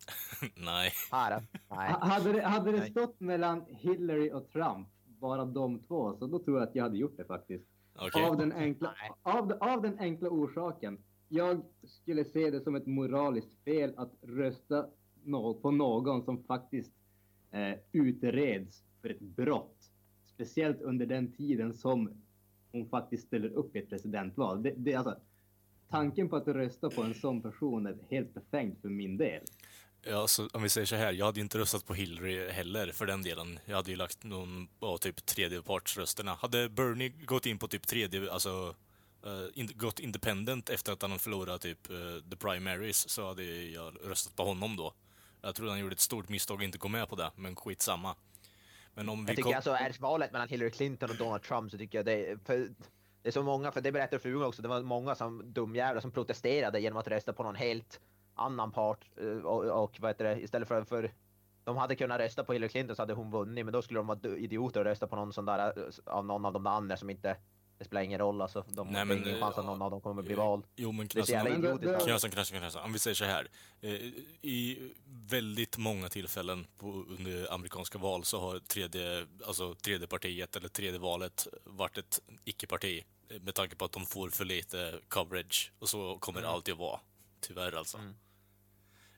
*laughs* Nej. Här, *laughs* nej. Ha- Hade det, hade det Nej. stått mellan Hillary och Trump, bara de två, så då tror jag att jag hade gjort det faktiskt. Okej. Av, den enkla, av, av den enkla orsaken. Jag skulle se det som ett moraliskt fel att rösta på någon som faktiskt eh, utreds för ett brott. Speciellt under den tiden som hon faktiskt ställer upp i ett presidentval. Det, det, alltså, tanken på att rösta på en sån person är helt befängt för min del. Ja, så om vi säger så här, jag hade ju inte röstat på Hillary heller för den delen. Jag hade ju lagt någon av typ tredjepartsrösterna. Hade Bernie gått in på typ tredje, alltså eh, in, gått independent efter att han förlorat typ eh, the primaries så hade jag röstat på honom då. Jag tror han gjorde ett stort misstag att inte gå med på det, men skitsamma. Men om vi Jag tycker kom... alltså, är valet mellan Hillary Clinton och Donald Trump så tycker jag det är, för det är så många, för det berättar frugan också, det var många som dumjävlar som protesterade genom att rösta på någon helt annan part eh, och, och vad heter det, istället för, för de hade kunnat rösta på Hillary Clinton så hade hon vunnit, men då skulle de vara idioter och rösta på någon sån där eh, av någon av de andra som inte, det spelar ingen roll alltså. De Nej, har men, ingen eh, chans att någon av dem kommer bli vald. Jo men Det så Knassen, jävla om- det- det- vi säger så här. Eh, I väldigt många tillfällen på, under amerikanska val så har tredje, alltså tredje partiet eller tredje valet varit ett icke-parti. eh, Med tanke på att de får för lite coverage. Och så kommer det alltid att vara. Tyvärr alltså. Mm.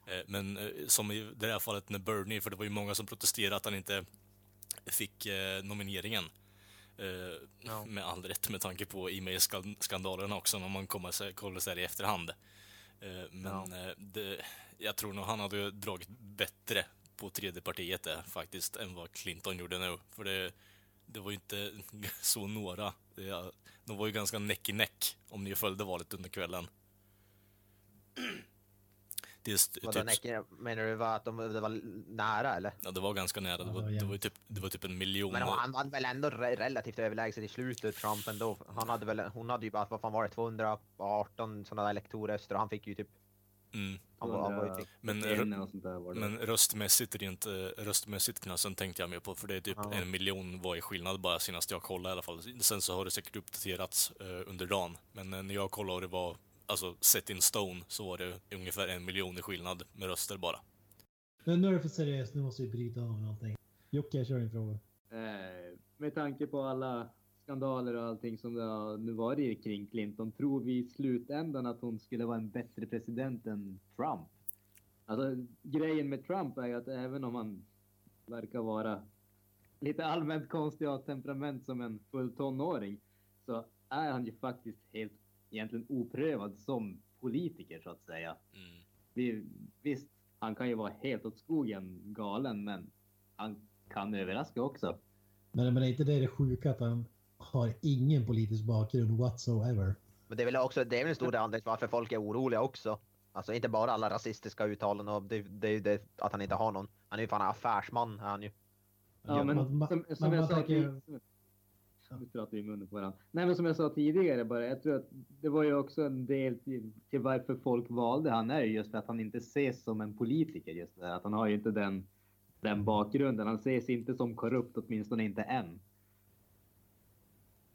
Eh, Men eh, som i det här fallet med Bernie, för det var ju många som protesterade att han inte fick eh, nomineringen. Eh, Ja. Med all rätt med tanke på e-mail-skandalerna också när man kommer kollar sig i efterhand. Eh, Men eh, det, jag tror nog han hade dragit bättre på tredje partiet där, faktiskt än vad Clinton gjorde nu. För det, det var ju inte *laughs* så några. Det, de var ju ganska näck i näck om ni följde valet under kvällen. Det är st- Vadå, typ, Näcken, menar du var att de, det var nära eller? ja, det var ganska nära. Det var, det var var, typ, det var typ en miljon. Men han vann väl ändå re relativt överlägset i slutet, Trump ändå. Han hade väl, hon hade ju bara, vad fan var det, 218 sådana där elektorröster och han fick ju typ, Mm. han var, han var ju typ, Men, var. Men röstmässigt, rent, eh, röstmässigt knassen tänkte jag mer på, för det är typ Ja. en miljon var i skillnad bara senast jag kollade i alla fall. Sen så har det säkert uppdaterats eh, under dagen, men eh, när jag kollade det var alltså set in stone så var det ungefär en miljon i skillnad med röster bara. Men nu är det för seriöst, nu måste vi bryta av någonting. Jocke, kör din fråga. Eh, med tanke på alla skandaler och allting som det har nu varit kring Clinton, tror vi i slutändan att hon skulle vara en bättre president än Trump? Alltså grejen med Trump är ju att även om han verkar vara lite allmänt konstig och temperament som en full tonåring så är han ju faktiskt helt egentligen oprövad som politiker så att säga. Mm. Vi, visst, han kan ju vara helt åt skogen galen, men han kan överraska också. Men, men är inte det det sjuka att han har ingen politisk bakgrund whatsoever? men det är väl också, det är väl en stor anledning till varför folk är oroliga också. Alltså inte bara alla rasistiska uttalanden och det, det ju det att han inte har någon. Han är ju fan affärsman är han ju. Ja, men man- som, som man jag sa tänker- Nu pratar vi i munnen på varandra. Nej, men som jag sa tidigare bara, jag tror att det var ju också en del till, till varför folk valde han är ju just för att han inte ses som en politiker just det, att han har ju inte den, den bakgrunden. Han ses inte som korrupt, åtminstone inte än.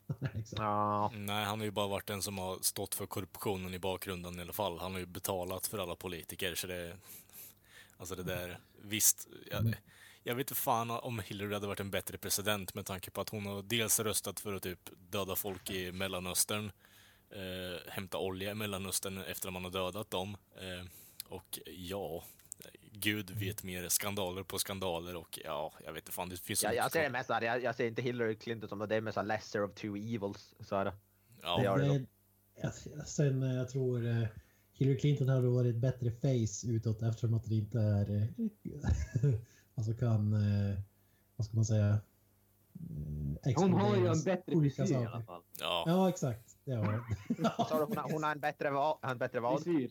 *laughs* Ja. Nej, han har ju bara varit den som har stått för korruptionen i bakgrunden i alla fall. Han har ju betalat för alla politiker, så det... Alltså det där, visst. Jag, jag vet inte fan om Hillary hade varit en bättre president med tanke på att hon har dels röstat för att typ döda folk i Mellanöstern, eh, hämta olja i Mellanöstern efter att man har dödat dem. Eh, och ja, Gud vet mer skandaler på skandaler och ja, jag vet inte fan, det finns så Jag, ser det mest såhär, jag, jag ser inte Hillary Clinton som det är med såhär lesser of two evils. Så här. Ja, det gör det jag- Sen eh, jag tror eh, Hillary Clinton hade varit ett bättre face utåt eftersom att det inte är... alltså kan... eh, Vad ska man säga? eh, Hon har ju en bättre frisyr i alla fall. ja. Ja, exakt. Det har hon. *laughs* Hon, har, hon har en bättre val, en bättre val. Frisyr.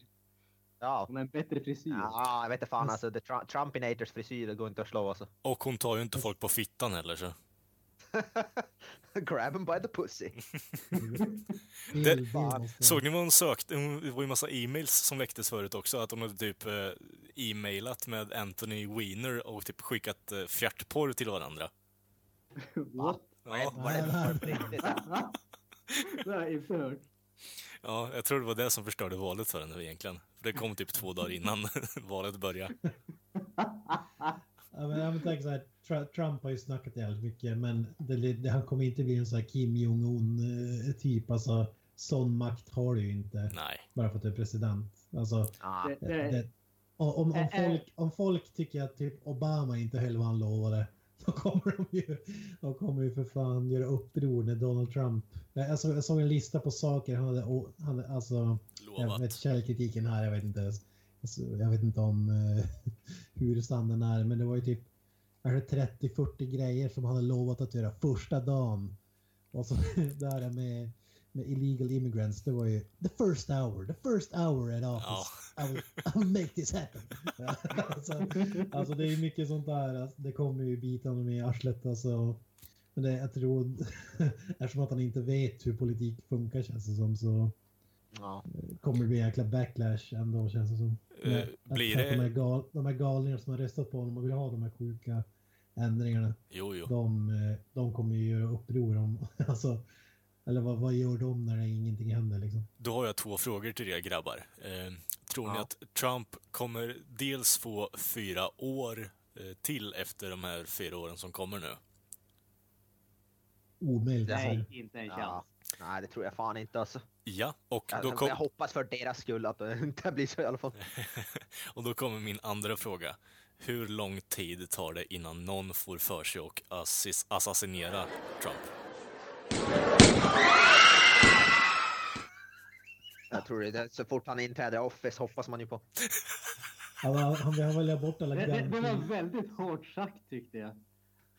Ja. Hon har en bättre frisyr. Ja, jag vet inte fan alltså. Trumpinators frisyr går inte att slå alltså. Och hon tar ju inte folk på fittan heller så. *laughs* Grab him by the pussy. *laughs* Det- Såg ni vad hon sökte? Det var ju massa e-mails som läcktes förut också, att hon hade typ eh, e-mailat med Anthony Weiner och typ skickat eh, fjärtporr till varandra. *laughs* What? Ja, Var det för riktigt? Va? Det har jag inte hört. ja, jag tror det var det som förstörde valet för henne egentligen. För det kom typ två dagar innan valet började. Ja, men jag tänka så här, Trump har ju snackat jävligt mycket, men det, det, han kommer inte bli en sån här Kim Jong-Un eh, typ. Alltså, sån makt har du ju inte Nej. bara för att du är president. Alltså, Ja. Det, det, om, om, Ä- ä- folk, om folk tycker att typ Obama inte höll vad han lovade, *laughs* då kommer de ju, de kommer ju för fan göra uppror när Donald Trump... Jag, jag, såg, jag såg en lista på saker han hade, han, hade alltså, jag Lovat. vet källkritiken här, jag vet inte. Alltså, jag vet inte om eh, *laughs* hur sann den är, men det var ju typ kanske 30-40 grejer som han hade lovat att göra första dagen. Och så *laughs* det här med, med illegal immigrants, det var ju the first hour, the first hour at office. I, will, I will make this happen. *laughs* alltså, alltså det är mycket sånt där, alltså, det kommer ju bita honom i arslet alltså. Men det, jag tror, *laughs* eftersom att han inte vet hur politik funkar känns det som så Ja. kommer det bli en jäkla backlash ändå känns det som. Jag- blir De här, det... gal, de här galningarna som har röstat på honom och vill ha de här sjuka ändringarna. Jo, jo. De, eh, de kommer ju göra uppror om, *laughs* alltså, eller vad, vad gör de när det ingenting händer liksom? Då har jag två frågor till er grabbar. Eh, tror ni Ja. att Trump kommer dels få fyra år eh, till efter de här fyra åren som kommer nu? Omöjligt. Nej, inte en chans. Ja. Nej, det tror jag fan inte alltså. Ja, och Jag, då, kom, jag hoppas för deras skull att det *laughs* inte blir så i alla fall. *laughs* och då kommer min andra fråga. Hur lång tid tar det innan någon får för sig och assis, assassinera Trump? Jag tror det. är- Så fort han inträder i office hoppas man ju på. Han, han vill välja bort alla Det, det, det var väldigt hårt sagt tyckte jag.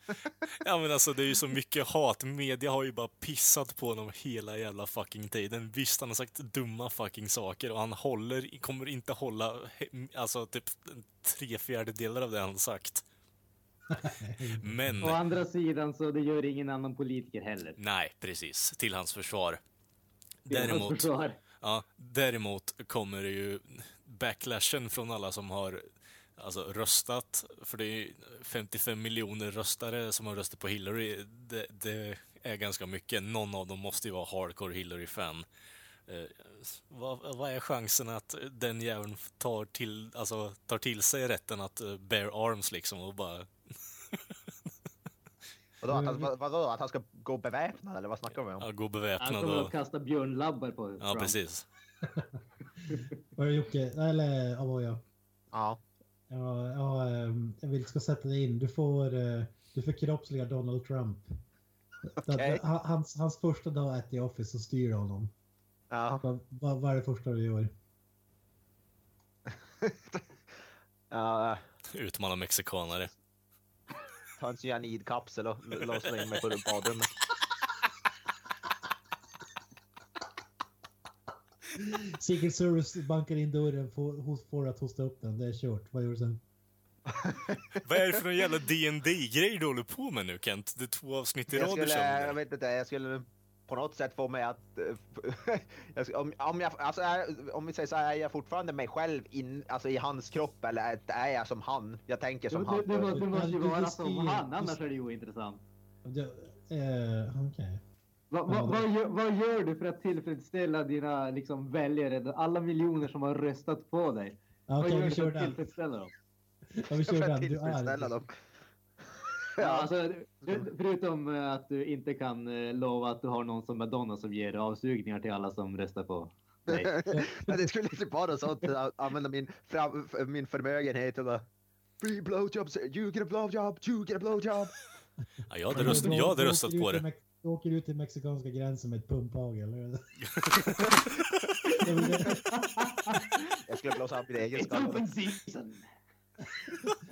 *laughs* Ja men alltså det är ju så mycket hat. Media har ju bara pissat på honom hela jävla fucking tiden. Visst, han har sagt dumma fucking saker och han håller, kommer inte hålla alltså typ tre fjärdedelar av det han sagt. *laughs* Men, Å andra sidan så det gör ingen annan politiker heller. nej precis, till hans försvar. Det är hans Däremot, försvar. ja, däremot kommer det ju backlashen från alla som har alltså, röstat, för det är ju 55 miljoner röstare som har röstat på Hillary. Det, det är ganska mycket. Någon av dem måste ju vara hardcore Hillary-fan. Eh, vad, vad är chansen att den jäveln tar till, alltså, tar till sig rätten att eh, bear arms liksom och bara... *laughs* Vadå, att, han- vad, vadå, att han ska gå beväpnad eller vad snackar vi om? Ja, gå Han beväpnad kommer att och... kasta björnlabbar på Ja, Trump. precis. *laughs* Vad är det, Jocke, eller Avoya. Ja. Ja, ja, ehm, jag vill ska sätta dig in. Du får, eh, du förkroppsligar Donald Trump. Han- Hans, hans första dag at the office så styr honom. Ja. Vad, vad, vad är det första du gör? *laughs* ja. Utmana mexikanare. Ta en cyanidkapsel och låsa in mig på badrummet. *laughs* Secret Service bankar in dörren, får, hos- får att hosta upp den. Det är kört. Vad gör du sen? *laughs* Vad är det för en jävla dd grej du håller på med nu Kent? Det är två avsnitt i Jag rad du skulle, jag vet inte, jag skulle på något sätt få mig att... eh, *laughs* jag om, om, jag, alltså, är, om vi säger så här, är jag fortfarande mig själv in, alltså, i hans kropp eller är- är jag som han? Jag tänker som det, han. det, må- det måste ju vara som han, annars är det ju ointressant. Eh, Okej. Va, va, vad, gör, vad gör du för att tillfredsställa dina liksom, väljare, alla miljoner som har röstat på dig? Ja, vad gör vi du för att den. tillfredsställa dem? Ja, vi kör för att den. Du tillfredsställa är... dem. *laughs* Ja. Alltså, för- förutom att du inte kan eh, lova att du har någon som Madonna som ger avsugningar till alla som röstar på dig. *laughs* Men det skulle inte vara så att använda min, fram, min förmögenhet och bara Free blowjobs, you get a blowjob, you get a blowjob. Ja, jag hade, röst, jag hade röstat på det. Du åker ut till mexikanska gränsen med ett pumphagel. eller? Det är väl det- Jag skulle blåsa upp min egen skalle.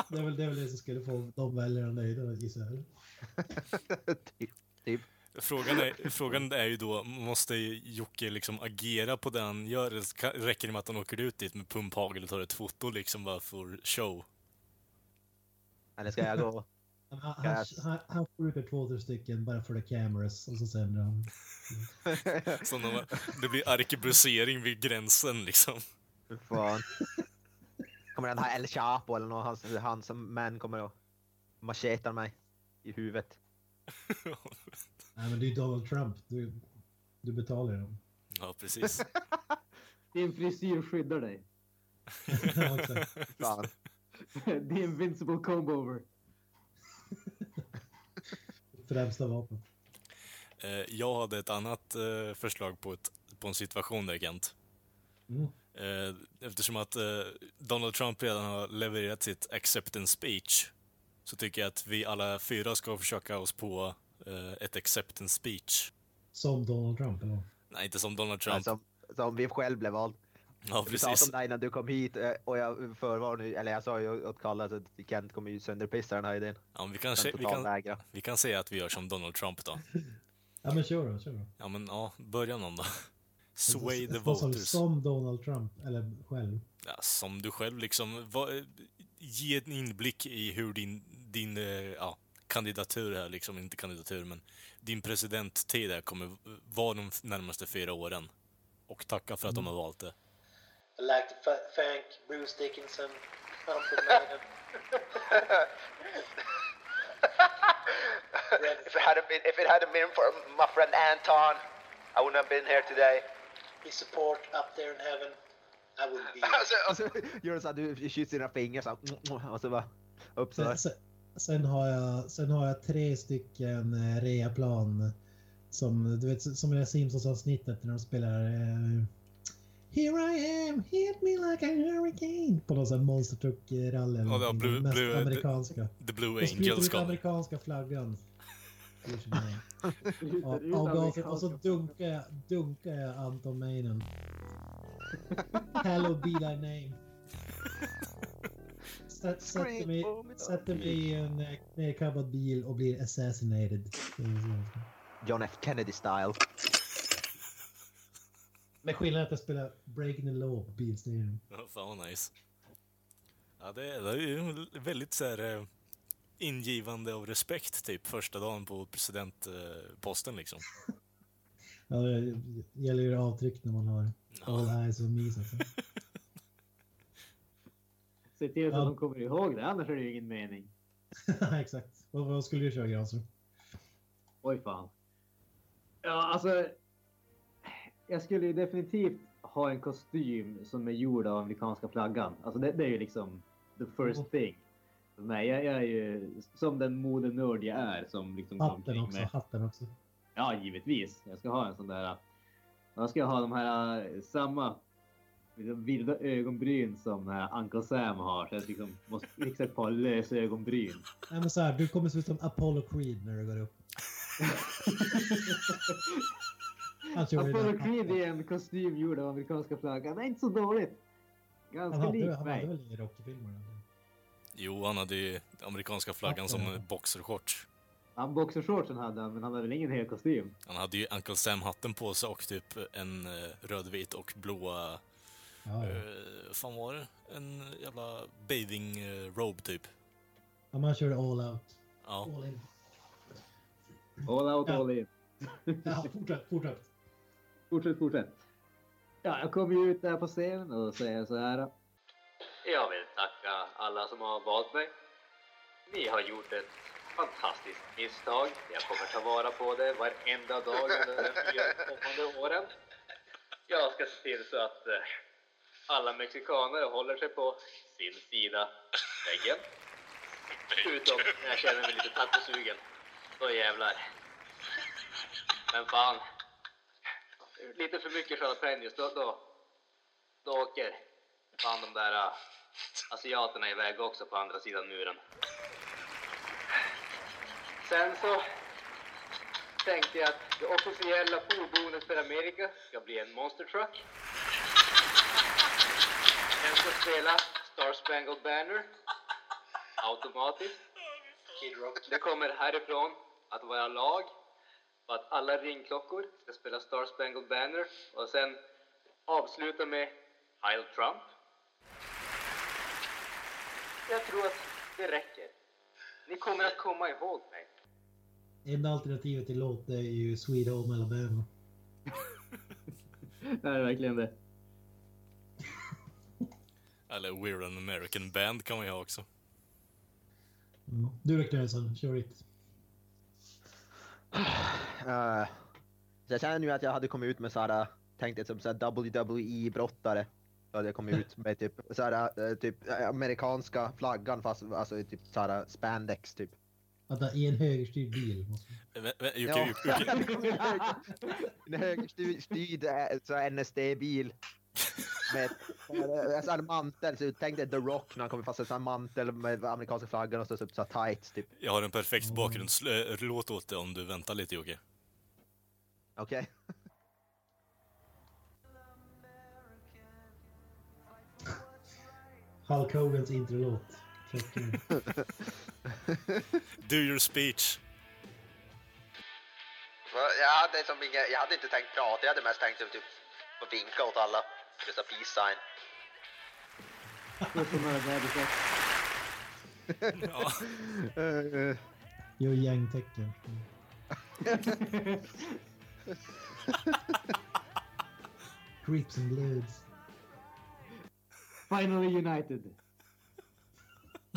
det är väl det, är väl det som skulle få de väljarna nöjda gissar jag. typ. typ. Frågan är, frågan är ju då, måste Jocke liksom agera på det han gör? Räcker det med att han åker ut dit med pumphagel och tar ett foto liksom bara för show? Eller ska jag gå? Han, han, han, han skjuter två, tre stycken bara för the cameras och så sänder han. *laughs* Som de, det blir arkebusering vid gränsen liksom. Fy Fan. Kommer den här El Chapo eller någon, hans, han som man kommer och machetar mig i huvudet. *laughs* Nej men det är Donald Trump. Du, du betalar ju dem. Ja, precis. *laughs* Din frisyr skyddar dig. Ja. Fan. The invincible comb over. Främsta vapen. Eh, Jag hade ett annat eh, förslag på, ett, på en situation där, Kent. Mm. Eh, Eftersom att Donald Trump redan har levererat sitt acceptance speech så tycker jag att vi alla fyra ska försöka oss på ett acceptance speech. Som Donald Trump eller? Nej, inte som Donald Trump. Som, som vi själv blev vald. Ja, Vi pratade precis. om dig innan du kom hit eh, och jag förvarnade, eller jag sa ju åt Kalle att Kent kommer ju sönderpissa den här idén. Ja, men vi, kanske, vi, kan, vägra. vi kan säga att vi gör som Donald Trump då. *laughs* Ja men kör då, kör då. Ja, men ja, börja någon då. *laughs* Sway the voters. som Donald Trump, eller själv. Ja, som du själv liksom. Va, ge en inblick i hur din, din eh, ja, kandidatur här, liksom inte kandidatur, men din presidenttid här kommer vara de närmaste fyra åren. Och tacka för att de har valt det. I'd like to f- thank Bruce Dickinson, Maiden. *laughs* if it hadn't been if it hadn't been for my friend Anton, I wouldn't have been here today. His support up there in heaven. I wouldn't be och, så, och så gör så att du kysser dina fingrar så här, och så bara upp så sen, sen, har jag, sen har jag tre stycken eh, reaplan som du vet som i det Simpsons-avsnittet när de spelar eh, Here I am, hit me like a hurricane på någon sån här monster truck rally Ja, det. Blue- mest Blue- amerikanska. The Blue De sprutar Angels ut kom. amerikanska flaggan. *laughs* Slutar Och, så dunkar jag, dunkar jag Anton Meinen. Hello be thy name. Sätt- *laughs* Sätter mig, sätter mig i en eh, nerkabbad bil och blir assassinated. John F Kennedy style. Med skillnaden att jag spelar Breaking the Law på bilstereon. Ja, fan vad nice. Ja, det, är- det är ju väldigt så här, eh, ingivande av respekt typ första dagen på presidentposten liksom. *laughs* Ja, det gäller ju avtryck när man har all eyes on me. Så att säga. *laughs* Se till att Ja. de kommer ihåg det, annars är det ju ingen mening. *laughs* Exakt. Vad, vad skulle du köra Granström? Oj fan. Ja, alltså. Jag skulle ju definitivt ha en kostym som är gjord av amerikanska flaggan. Alltså det, det är ju liksom the first Mm. thing. För mig, jag, jag är ju som den modenörd jag är som liksom Hatten också. med- Hatten också. Ja, givetvis. Jag ska ha en sån där. Jag ska ha de här eh, samma liksom, vilda ögonbryn som här Uncle Sam har. Så jag liksom måste fixa ett par lösa ögonbryn. Nej men så här, du kommer se ut som Apollo Creed när du går upp. *laughs* Han Apollo Creed är en kostym gjord av amerikanska flaggan. Det är inte så dåligt. Han Ganska hade, lik han hade mig. väl i Rocky-filmerna? Jo, han hade ju amerikanska flaggan som boxershorts. Han boxershortsen hade han, men han hade väl ingen hel kostym. Han hade ju Uncle Sam-hatten på sig och typ en eh, rödvit och blåa, Ja, ja. eh, fan var det? En jävla bathing eh, robe typ. ja, man körde all out. Ja. All in. All out, Ja. all in. Ja, fortsätt, fortsätt. Fortsätt, fortsätt. Ja, jag kom ju ut där på scenen och säger så här. Jag vill tacka alla som har valt mig. Ni har gjort ett fantastiskt misstag. Jag kommer ta vara på det varenda dag under de fyra kommande åren. Jag ska se till så att eh, alla mexikaner håller sig på sin sida väggen. Utom när jag känner mig lite tacosugen. Då jävlar. Men fan. Lite för mycket jalapenos, då, då, då åker fan de där äh, asiaterna iväg också på andra sidan muren. Sen så tänkte jag att det officiella fordonet för Amerika ska bli en monster truck. Den ska spela Star Spangled Banner automatiskt. Det kommer härifrån att vara lag på att alla ringklockor ska spela Star Spangled Banner och sen avsluta med Heil Trump. Jag tror att det räcker. Ni kommer att komma ihåg mig. Enda alternativet till låt är ju Sweet Home Alabama. *laughs* Det är verkligen det. *laughs* Eller We're an American Band kan man ju ha också. Mm. Du då Knösen, kör it. Eh, så jag känner nu att jag hade kommit ut med såhär, tänkte som såhär WWE-brottare. Så hade jag kommit ut *laughs* med typ, såhär, eh, typ eh, amerikanska flaggan fast alltså i typ såhär spandex typ. Att det är en högerstyrd bil. vä- Jocke, Ja, Jocke, *laughs* en högerstyrd eh, NSD-bil. Med eh, en sån här mantel, så tänk dig The Rock när han kommer fast en sån här mantel med amerikanska flaggan och så typ så här tights typ. jag har en perfekt bakgrundslåt åt dig om du väntar lite Jocke. Okej? Hulk Hogans introlåt. *laughs* Do your speech. Jag hade, som inga, jag hade inte tänkt prata, jag hade mest tänkt typ att vinka åt alla. Just a peace sign. Ja. *laughs* Gör gängtecken. *laughs* Crips and Bloods. Finally United.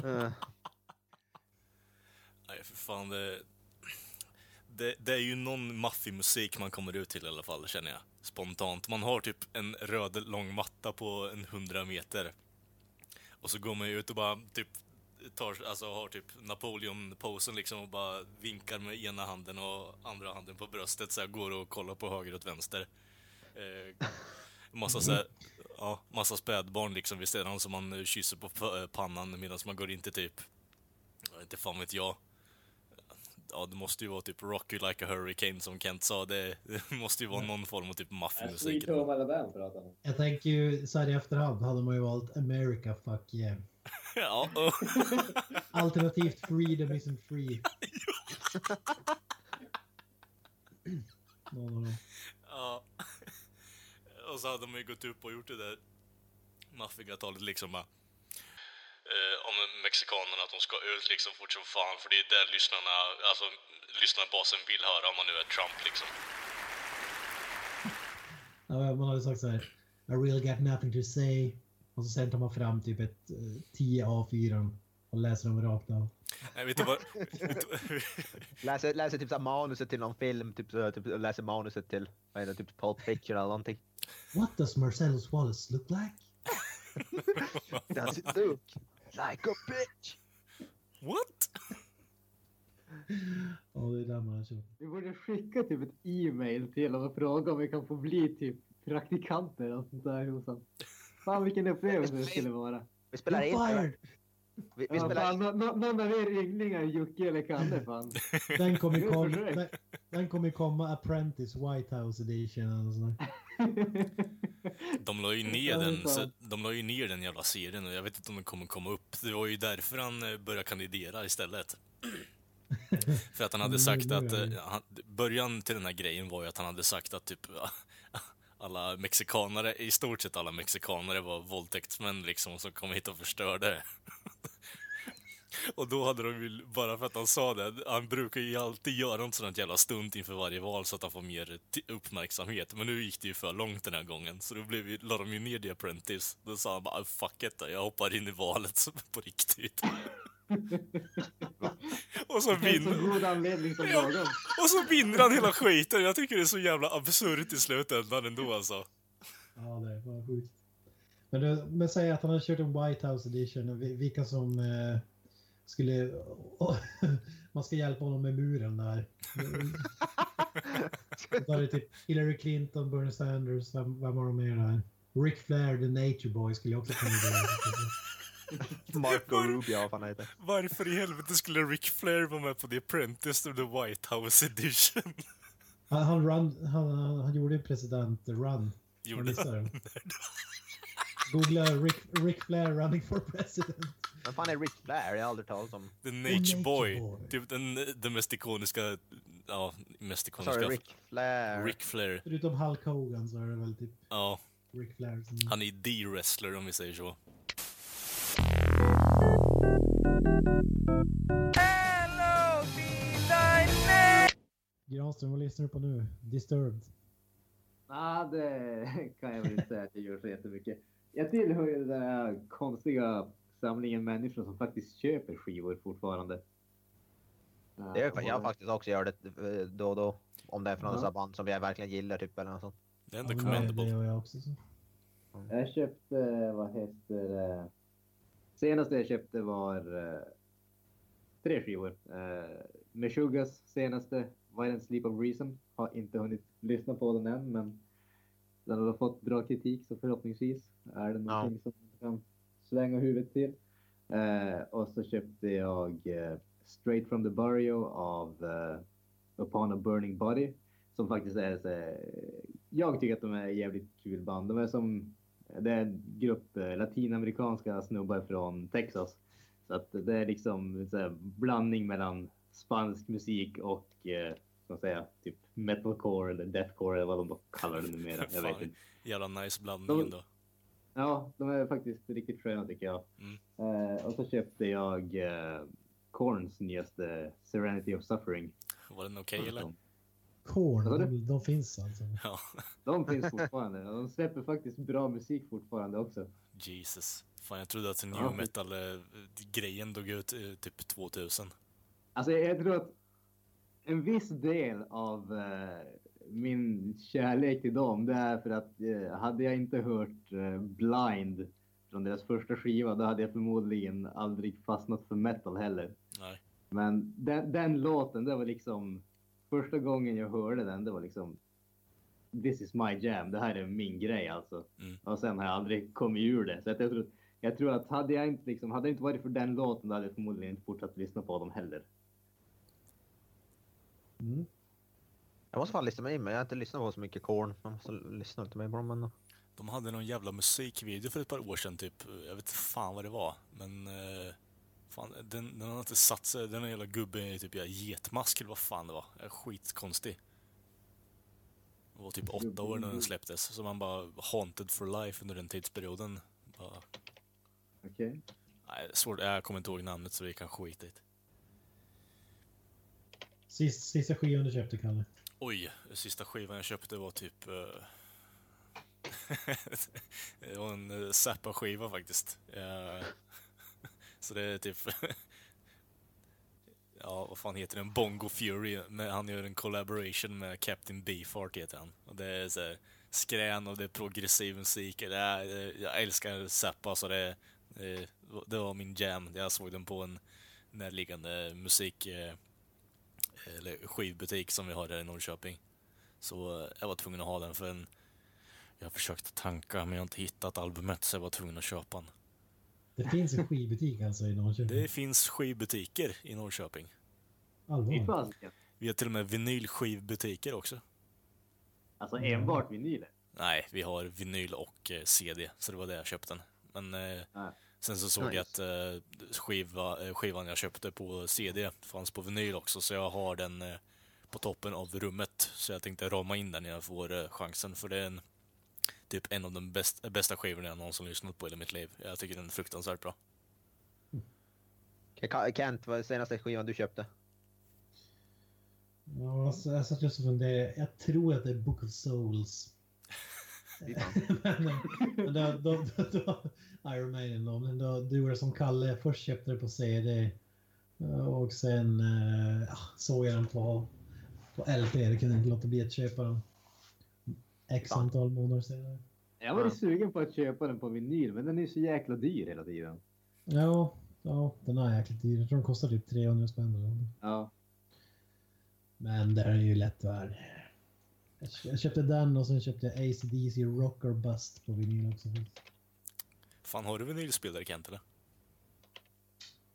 Eh, Nej, för fan det, det... Det är ju någon maffig musik man kommer ut till i alla fall, känner jag. Spontant. Man har typ en röd lång matta på en hundra meter. Och så går man ut och bara typ tar, alltså har typ Napoleon-posen liksom och bara vinkar med ena handen och andra handen på bröstet så här, går och kollar på höger och vänster. Eh, massa så här, ja, massa spädbarn liksom vid sidan som man eh, kysser på eh, pannan medan man går in till typ, inte fan vet jag. Ja, det måste ju vara typ Rock You Like a Hurricane som Kent sa. Det, det måste ju vara någon form av typ maffig musik. Sweet Home Alabama pratar man. Jag tänker ju så här i efterhand hade man ju valt America fuck yeah. *laughs* Ja, *laughs* Alternativt freedom isn't free. Någon av dem. ja. *laughs* Och så hade man ju gått upp och gjort det där maffiga talet liksom bara. Eh, mexikanerna att de ska ut liksom fort som fan för det är där lyssnarna, alltså lyssnarbasen vill höra om man nu är Trump liksom. Ja, man hade sagt så här. I really got nothing to say. Och så sen tar man fram typ ett eh, 10 A4 och läser dem rakt av. Nej, vet du vad? *laughs* läser, läser typ så manuset till någon film, typ, så, typ läser manuset till, vad heter det, typ Pulp Fiction eller någonting. What does Marcellus Wallace look like? Does it look like a bitch? What? Ja, det är där man kört. Vi borde skicka typ ett e-mail till honom och fråga om vi kan få bli typ praktikanter eller sånt där hos honom. Fan vilken upplevelse det skulle vara. Vi spelar in, fired! vi, vi Ja, spelar fan, in, nå- nå- någon av er ynglingar, Jocke eller Kalle fan. Den kommer försök. den, den kommer komma Apprentice White House Edition eller sånt där. *laughs* De la ju ner den, så, de la ju ner den jävla serien och jag vet inte om den kommer komma upp. Det var ju därför han eh, började kandidera istället. *clears throat* För att han hade sagt att, eh, han, början till den här grejen var ju att han hade sagt att typ *laughs* alla mexikanare, i stort sett alla mexikanare var våldtäktsmän liksom som kom hit och förstörde. *laughs* Och då hade de ju, bara för att han sa det, han brukar ju alltid göra en sån här jävla stunt inför varje val så att han får mer uppmärksamhet. Men nu gick det ju för långt den här gången, så då blev ju, la de ju ner The Apprentice. Då sa han bara, fuck it jag hoppar in i valet så- *laughs* på riktigt. *laughs* och så så vinner, som Ja. och så vinner han hela skiten. Jag tycker det är så jävla absurt i slutändan ändå alltså. Ja, det var sjukt. Men, det, men säg att han har kört en White House Edition. Vilka som eh, skulle... *laughs* man ska hjälpa honom med muren där. *laughs* Då är det typ Hillary Clinton, Bernie Sanders, vem, vem har de mer där? Rick Flair, The Nature Boy skulle jag också kunna göra. Marco Rubio, vad fan han heter. Varför i helvete skulle Ric Flair vara med på The Apprentice och The White House edition? Han, han, run, han, han, han gjorde en president run. Jag Gjorde han? *laughs* Googla Rick, Rick Flair running for president. Vem fan är Rick Flair? Jag har aldrig talat om. The Nature Nature Boy. Boy. Typ den, den mest ikoniska ja, mest Sorry, ikoniska. Rick Flair. Ric Flair. Förutom Hulk Hogan så är det väl typ Ja, Ric Flair som... han är the wrestler om vi säger så. Hello! Granström, vad lyssnar du på nu? Disturbed? Ja, det kan jag väl inte säga att jag gör så jättemycket. Jag tillhör ju den där konstiga samlingen människor som faktiskt köper skivor fortfarande. Det är, jag faktiskt också gör det eh, då och då. Om det är från Ja. band som jag verkligen gillar typ eller något sånt. Det är Ja, ändå det commendable. gör jag också. Så. Jag köpte, vad heter det? Senaste jag köpte var eh, tre skivor. Uh, Meshuggahs senaste, Violent Sleep of Reason. Har inte hunnit lyssna på den än, men den har fått bra kritik så förhoppningsvis är det någonting som man kan svänga huvudet till. Eh, och så köpte jag eh, Straight from the Burial av eh, Upon a Burning Body. Som faktiskt är så, jag tycker att de är jävligt kul band. De är som, det är en grupp eh, latinamerikanska snubbar från Texas. Så att det är liksom här blandning mellan spansk musik och eh, ska man säga, typ metalcore eller deathcore eller vad de då kallar det numera. Jag vet inte. Jävla nice blandning De- ändå. Ja, de är faktiskt riktigt sköna tycker jag. Mm. Eh, och så köpte jag eh, Korns nyaste Serenity of Suffering. Var den okej eller? De, Korn, de, de finns alltså. Ja, de finns *laughs* fortfarande. De släpper faktiskt bra musik fortfarande också. Jesus. Fan, jag trodde att new Ja. metal-grejen dog ut eh, typ 2000. Alltså jag tror att en viss del av eh, min kärlek till dem, det är för att eh, hade jag inte hört eh, Blind från deras första skiva, då hade jag förmodligen aldrig fastnat för metal heller. Nej. Men den, den låten, det var liksom första gången jag hörde den, det var liksom This is my jam, det här är min grej alltså. Mm. Och sen har jag aldrig kommit ur det. Så att jag, tror, jag tror att hade jag inte liksom, hade det inte varit för den låten, då hade jag förmodligen inte fortsatt lyssna på dem heller. Mm. Jag måste fan lyssna mig in men jag har inte lyssnat på så mycket Korn. Jag måste lyssna lite mer på dem men... De hade någon jävla musikvideo för ett par år sedan typ. Jag vet inte fan vad det var. Men... Eh, fan, den, den har inte satt sig. Den jävla gubben i typ ja, getmask eller vad fan det var. Jag är skitkonstig. Jag var typ åtta år när den släpptes. Så man bara haunted for life under den tidsperioden. Bara, Okej. nej, det är svårt. Jag kommer inte ihåg namnet så vi kan skita i det. Sist, sista skivan du köpte, Kalle? Oj, sista skivan jag köpte var typ... Eh, *laughs* det var en eh, Zappa-skiva faktiskt. Eh, *laughs* så det är typ... *laughs* ja, vad fan heter den? Bongo Fury. Han gör en collaboration med Captain Beefheart heter han. Och det är så här, skrän och det är progressiv musik. Det är, jag älskar Zappa så det, det, det var min jam. Jag såg den på en närliggande musik eller skivbutik som vi har här i Norrköping. Så jag var tvungen att ha den för en... Jag har försökt tanka men jag har inte hittat albumet så jag var tvungen att köpa den. Det finns en skivbutik alltså i Norrköping? Det finns skivbutiker i Norrköping. Fy Allvar? fasiken. Vi har till och med vinylskivbutiker också. Alltså enbart vinyler. Nej, vi har vinyl och eh, CD, så det var det jag köpte den. Men eh, Ja. Sen så såg jag Nice. att eh, skiva, eh, skivan jag köpte på CD fanns på vinyl också, så jag har den eh, på toppen av rummet. Så jag tänkte rama in den när jag får eh, chansen, för det är en, typ en av de bäst, bästa skivorna jag någonsin lyssnat på i mitt liv. Jag tycker den är fruktansvärt bra. Ke- Kent, vad är senaste skivan du köpte? Ja, alltså, jag satt just och funderade. Jag tror att det är Book of Souls. *laughs* *laughs* Men men då, då, då, då, Iron Maiden då. Men då, du var som Kalle. Först köpte det på CD. eh, Och sen eh, ja, såg jag den på, på LP. Det kunde inte låta bli att köpa den. X antal månader senare. Jag var sugen på att köpa den på vinyl, men den är så jäkla dyr hela tiden. Ja, ja, den är jäkligt dyr. Jag tror den kostar typ 300 spänn. Ja. Men det är ju lätt värd. Jag kö- Jag köpte den och sen köpte jag AC/DC Rocker Bust på vinyl också. Fan, har du vinylspelare Kent eller?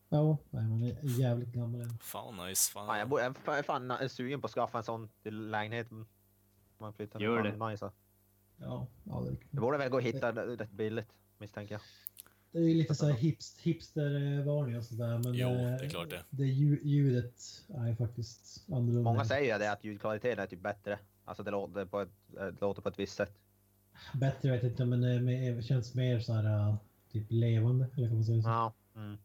Ja, nej, man är jävligt gammal än. Fan nice. Fan. Fan, jag, bo- jag är fan sugen på att skaffa en sån till lägenheten. Man flyttar. Gör Fan, det. Nice. alltså. Ja, ja det borde väl gå att hitta det rätt billigt, misstänker jag. det är ju lite så här hipst, hipstervarning och sådär. Men Jo, eh, det är klart det. det lju- ljudet är faktiskt annorlunda. Många säger ju det att ljudkvaliteten är typ bättre. Alltså det låter på ett, eh, det låter på ett visst sätt. Bättre vet jag inte, men det mer- känns mer så här uh, typ levande. Eller kan man säga så? Ja. Mm.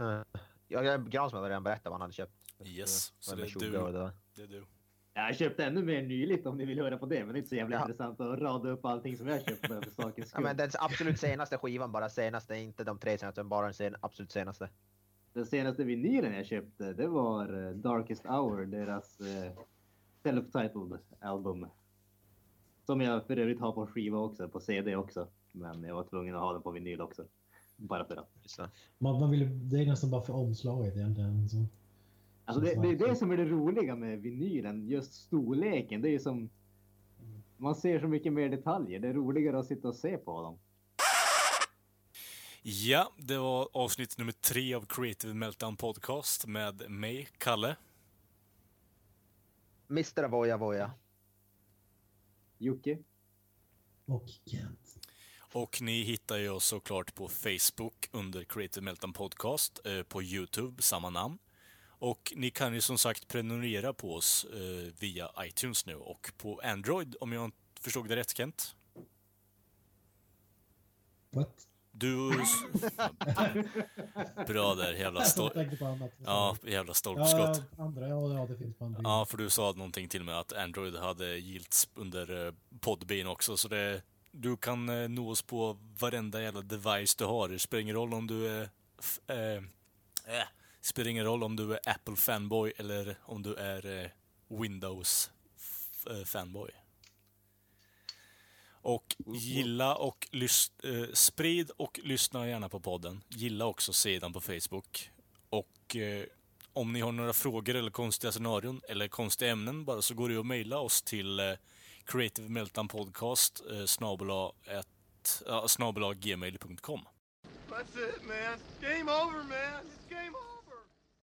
Uh, jag Granström hade redan berättat vad han hade köpt. Yes, så det med är 20 du. det. Det är du. Jag köpte ännu mer nyligt om ni vill höra på det, men det är inte så jävla Ja. intressant att rada upp allting som jag köpt bara för sakens Ja, skull. men den absolut senaste skivan, bara senaste, inte de tre senaste, bara den sen, absolut senaste. Den senaste vinylen jag köpte, det var eh, Darkest Hour, deras eh, self-titled album. Som jag för övrigt har på skiva också, på CD också. Men jag var tvungen att ha den på vinyl också. Bara för att. Man, man vill, det är nästan bara för omslaget egentligen. Så. Alltså det, det är det som är det roliga med vinylen, just storleken. Det är ju som... Man ser så mycket mer detaljer. Det är roligare att sitta och se på dem. Ja, det var avsnitt nummer tre av Creative Meltdown Podcast med mig, Kalle. Mr. Avoya Voya. Jocke? Och Kent. Och ni hittar ju oss såklart på Facebook under Creative Meltdown Podcast, eh, på Youtube, samma namn. Och ni kan ju som sagt prenumerera på oss eh, via iTunes nu och på Android, om jag förstod det rätt Kent? What? Du... *laughs* Bra där, jävla Jag stol... tänkte på annat. Ja, jävla stolpskott. Ja, andra, ja, ja, det finns på andra. Ja, för du sa någonting till mig att Android hade gilts under eh, Podbean också, så det, du kan eh, nå oss på varenda jävla device du har. Det spelar ingen roll om du är... Eh, äh, spelar ingen roll om du är Apple fanboy eller om du är eh, Windows f- eh, fanboy. Och gilla och lyst, eh, sprid och lyssna gärna på podden. Gilla också sidan på Facebook. Och eh, om ni har några frågor eller konstiga scenarion eller konstiga ämnen bara så går det att mejla oss till eh, Creative Meltdown Podcast eh, snabel-a ett- gmail.com. That's it, man. Game over, man. It's game over.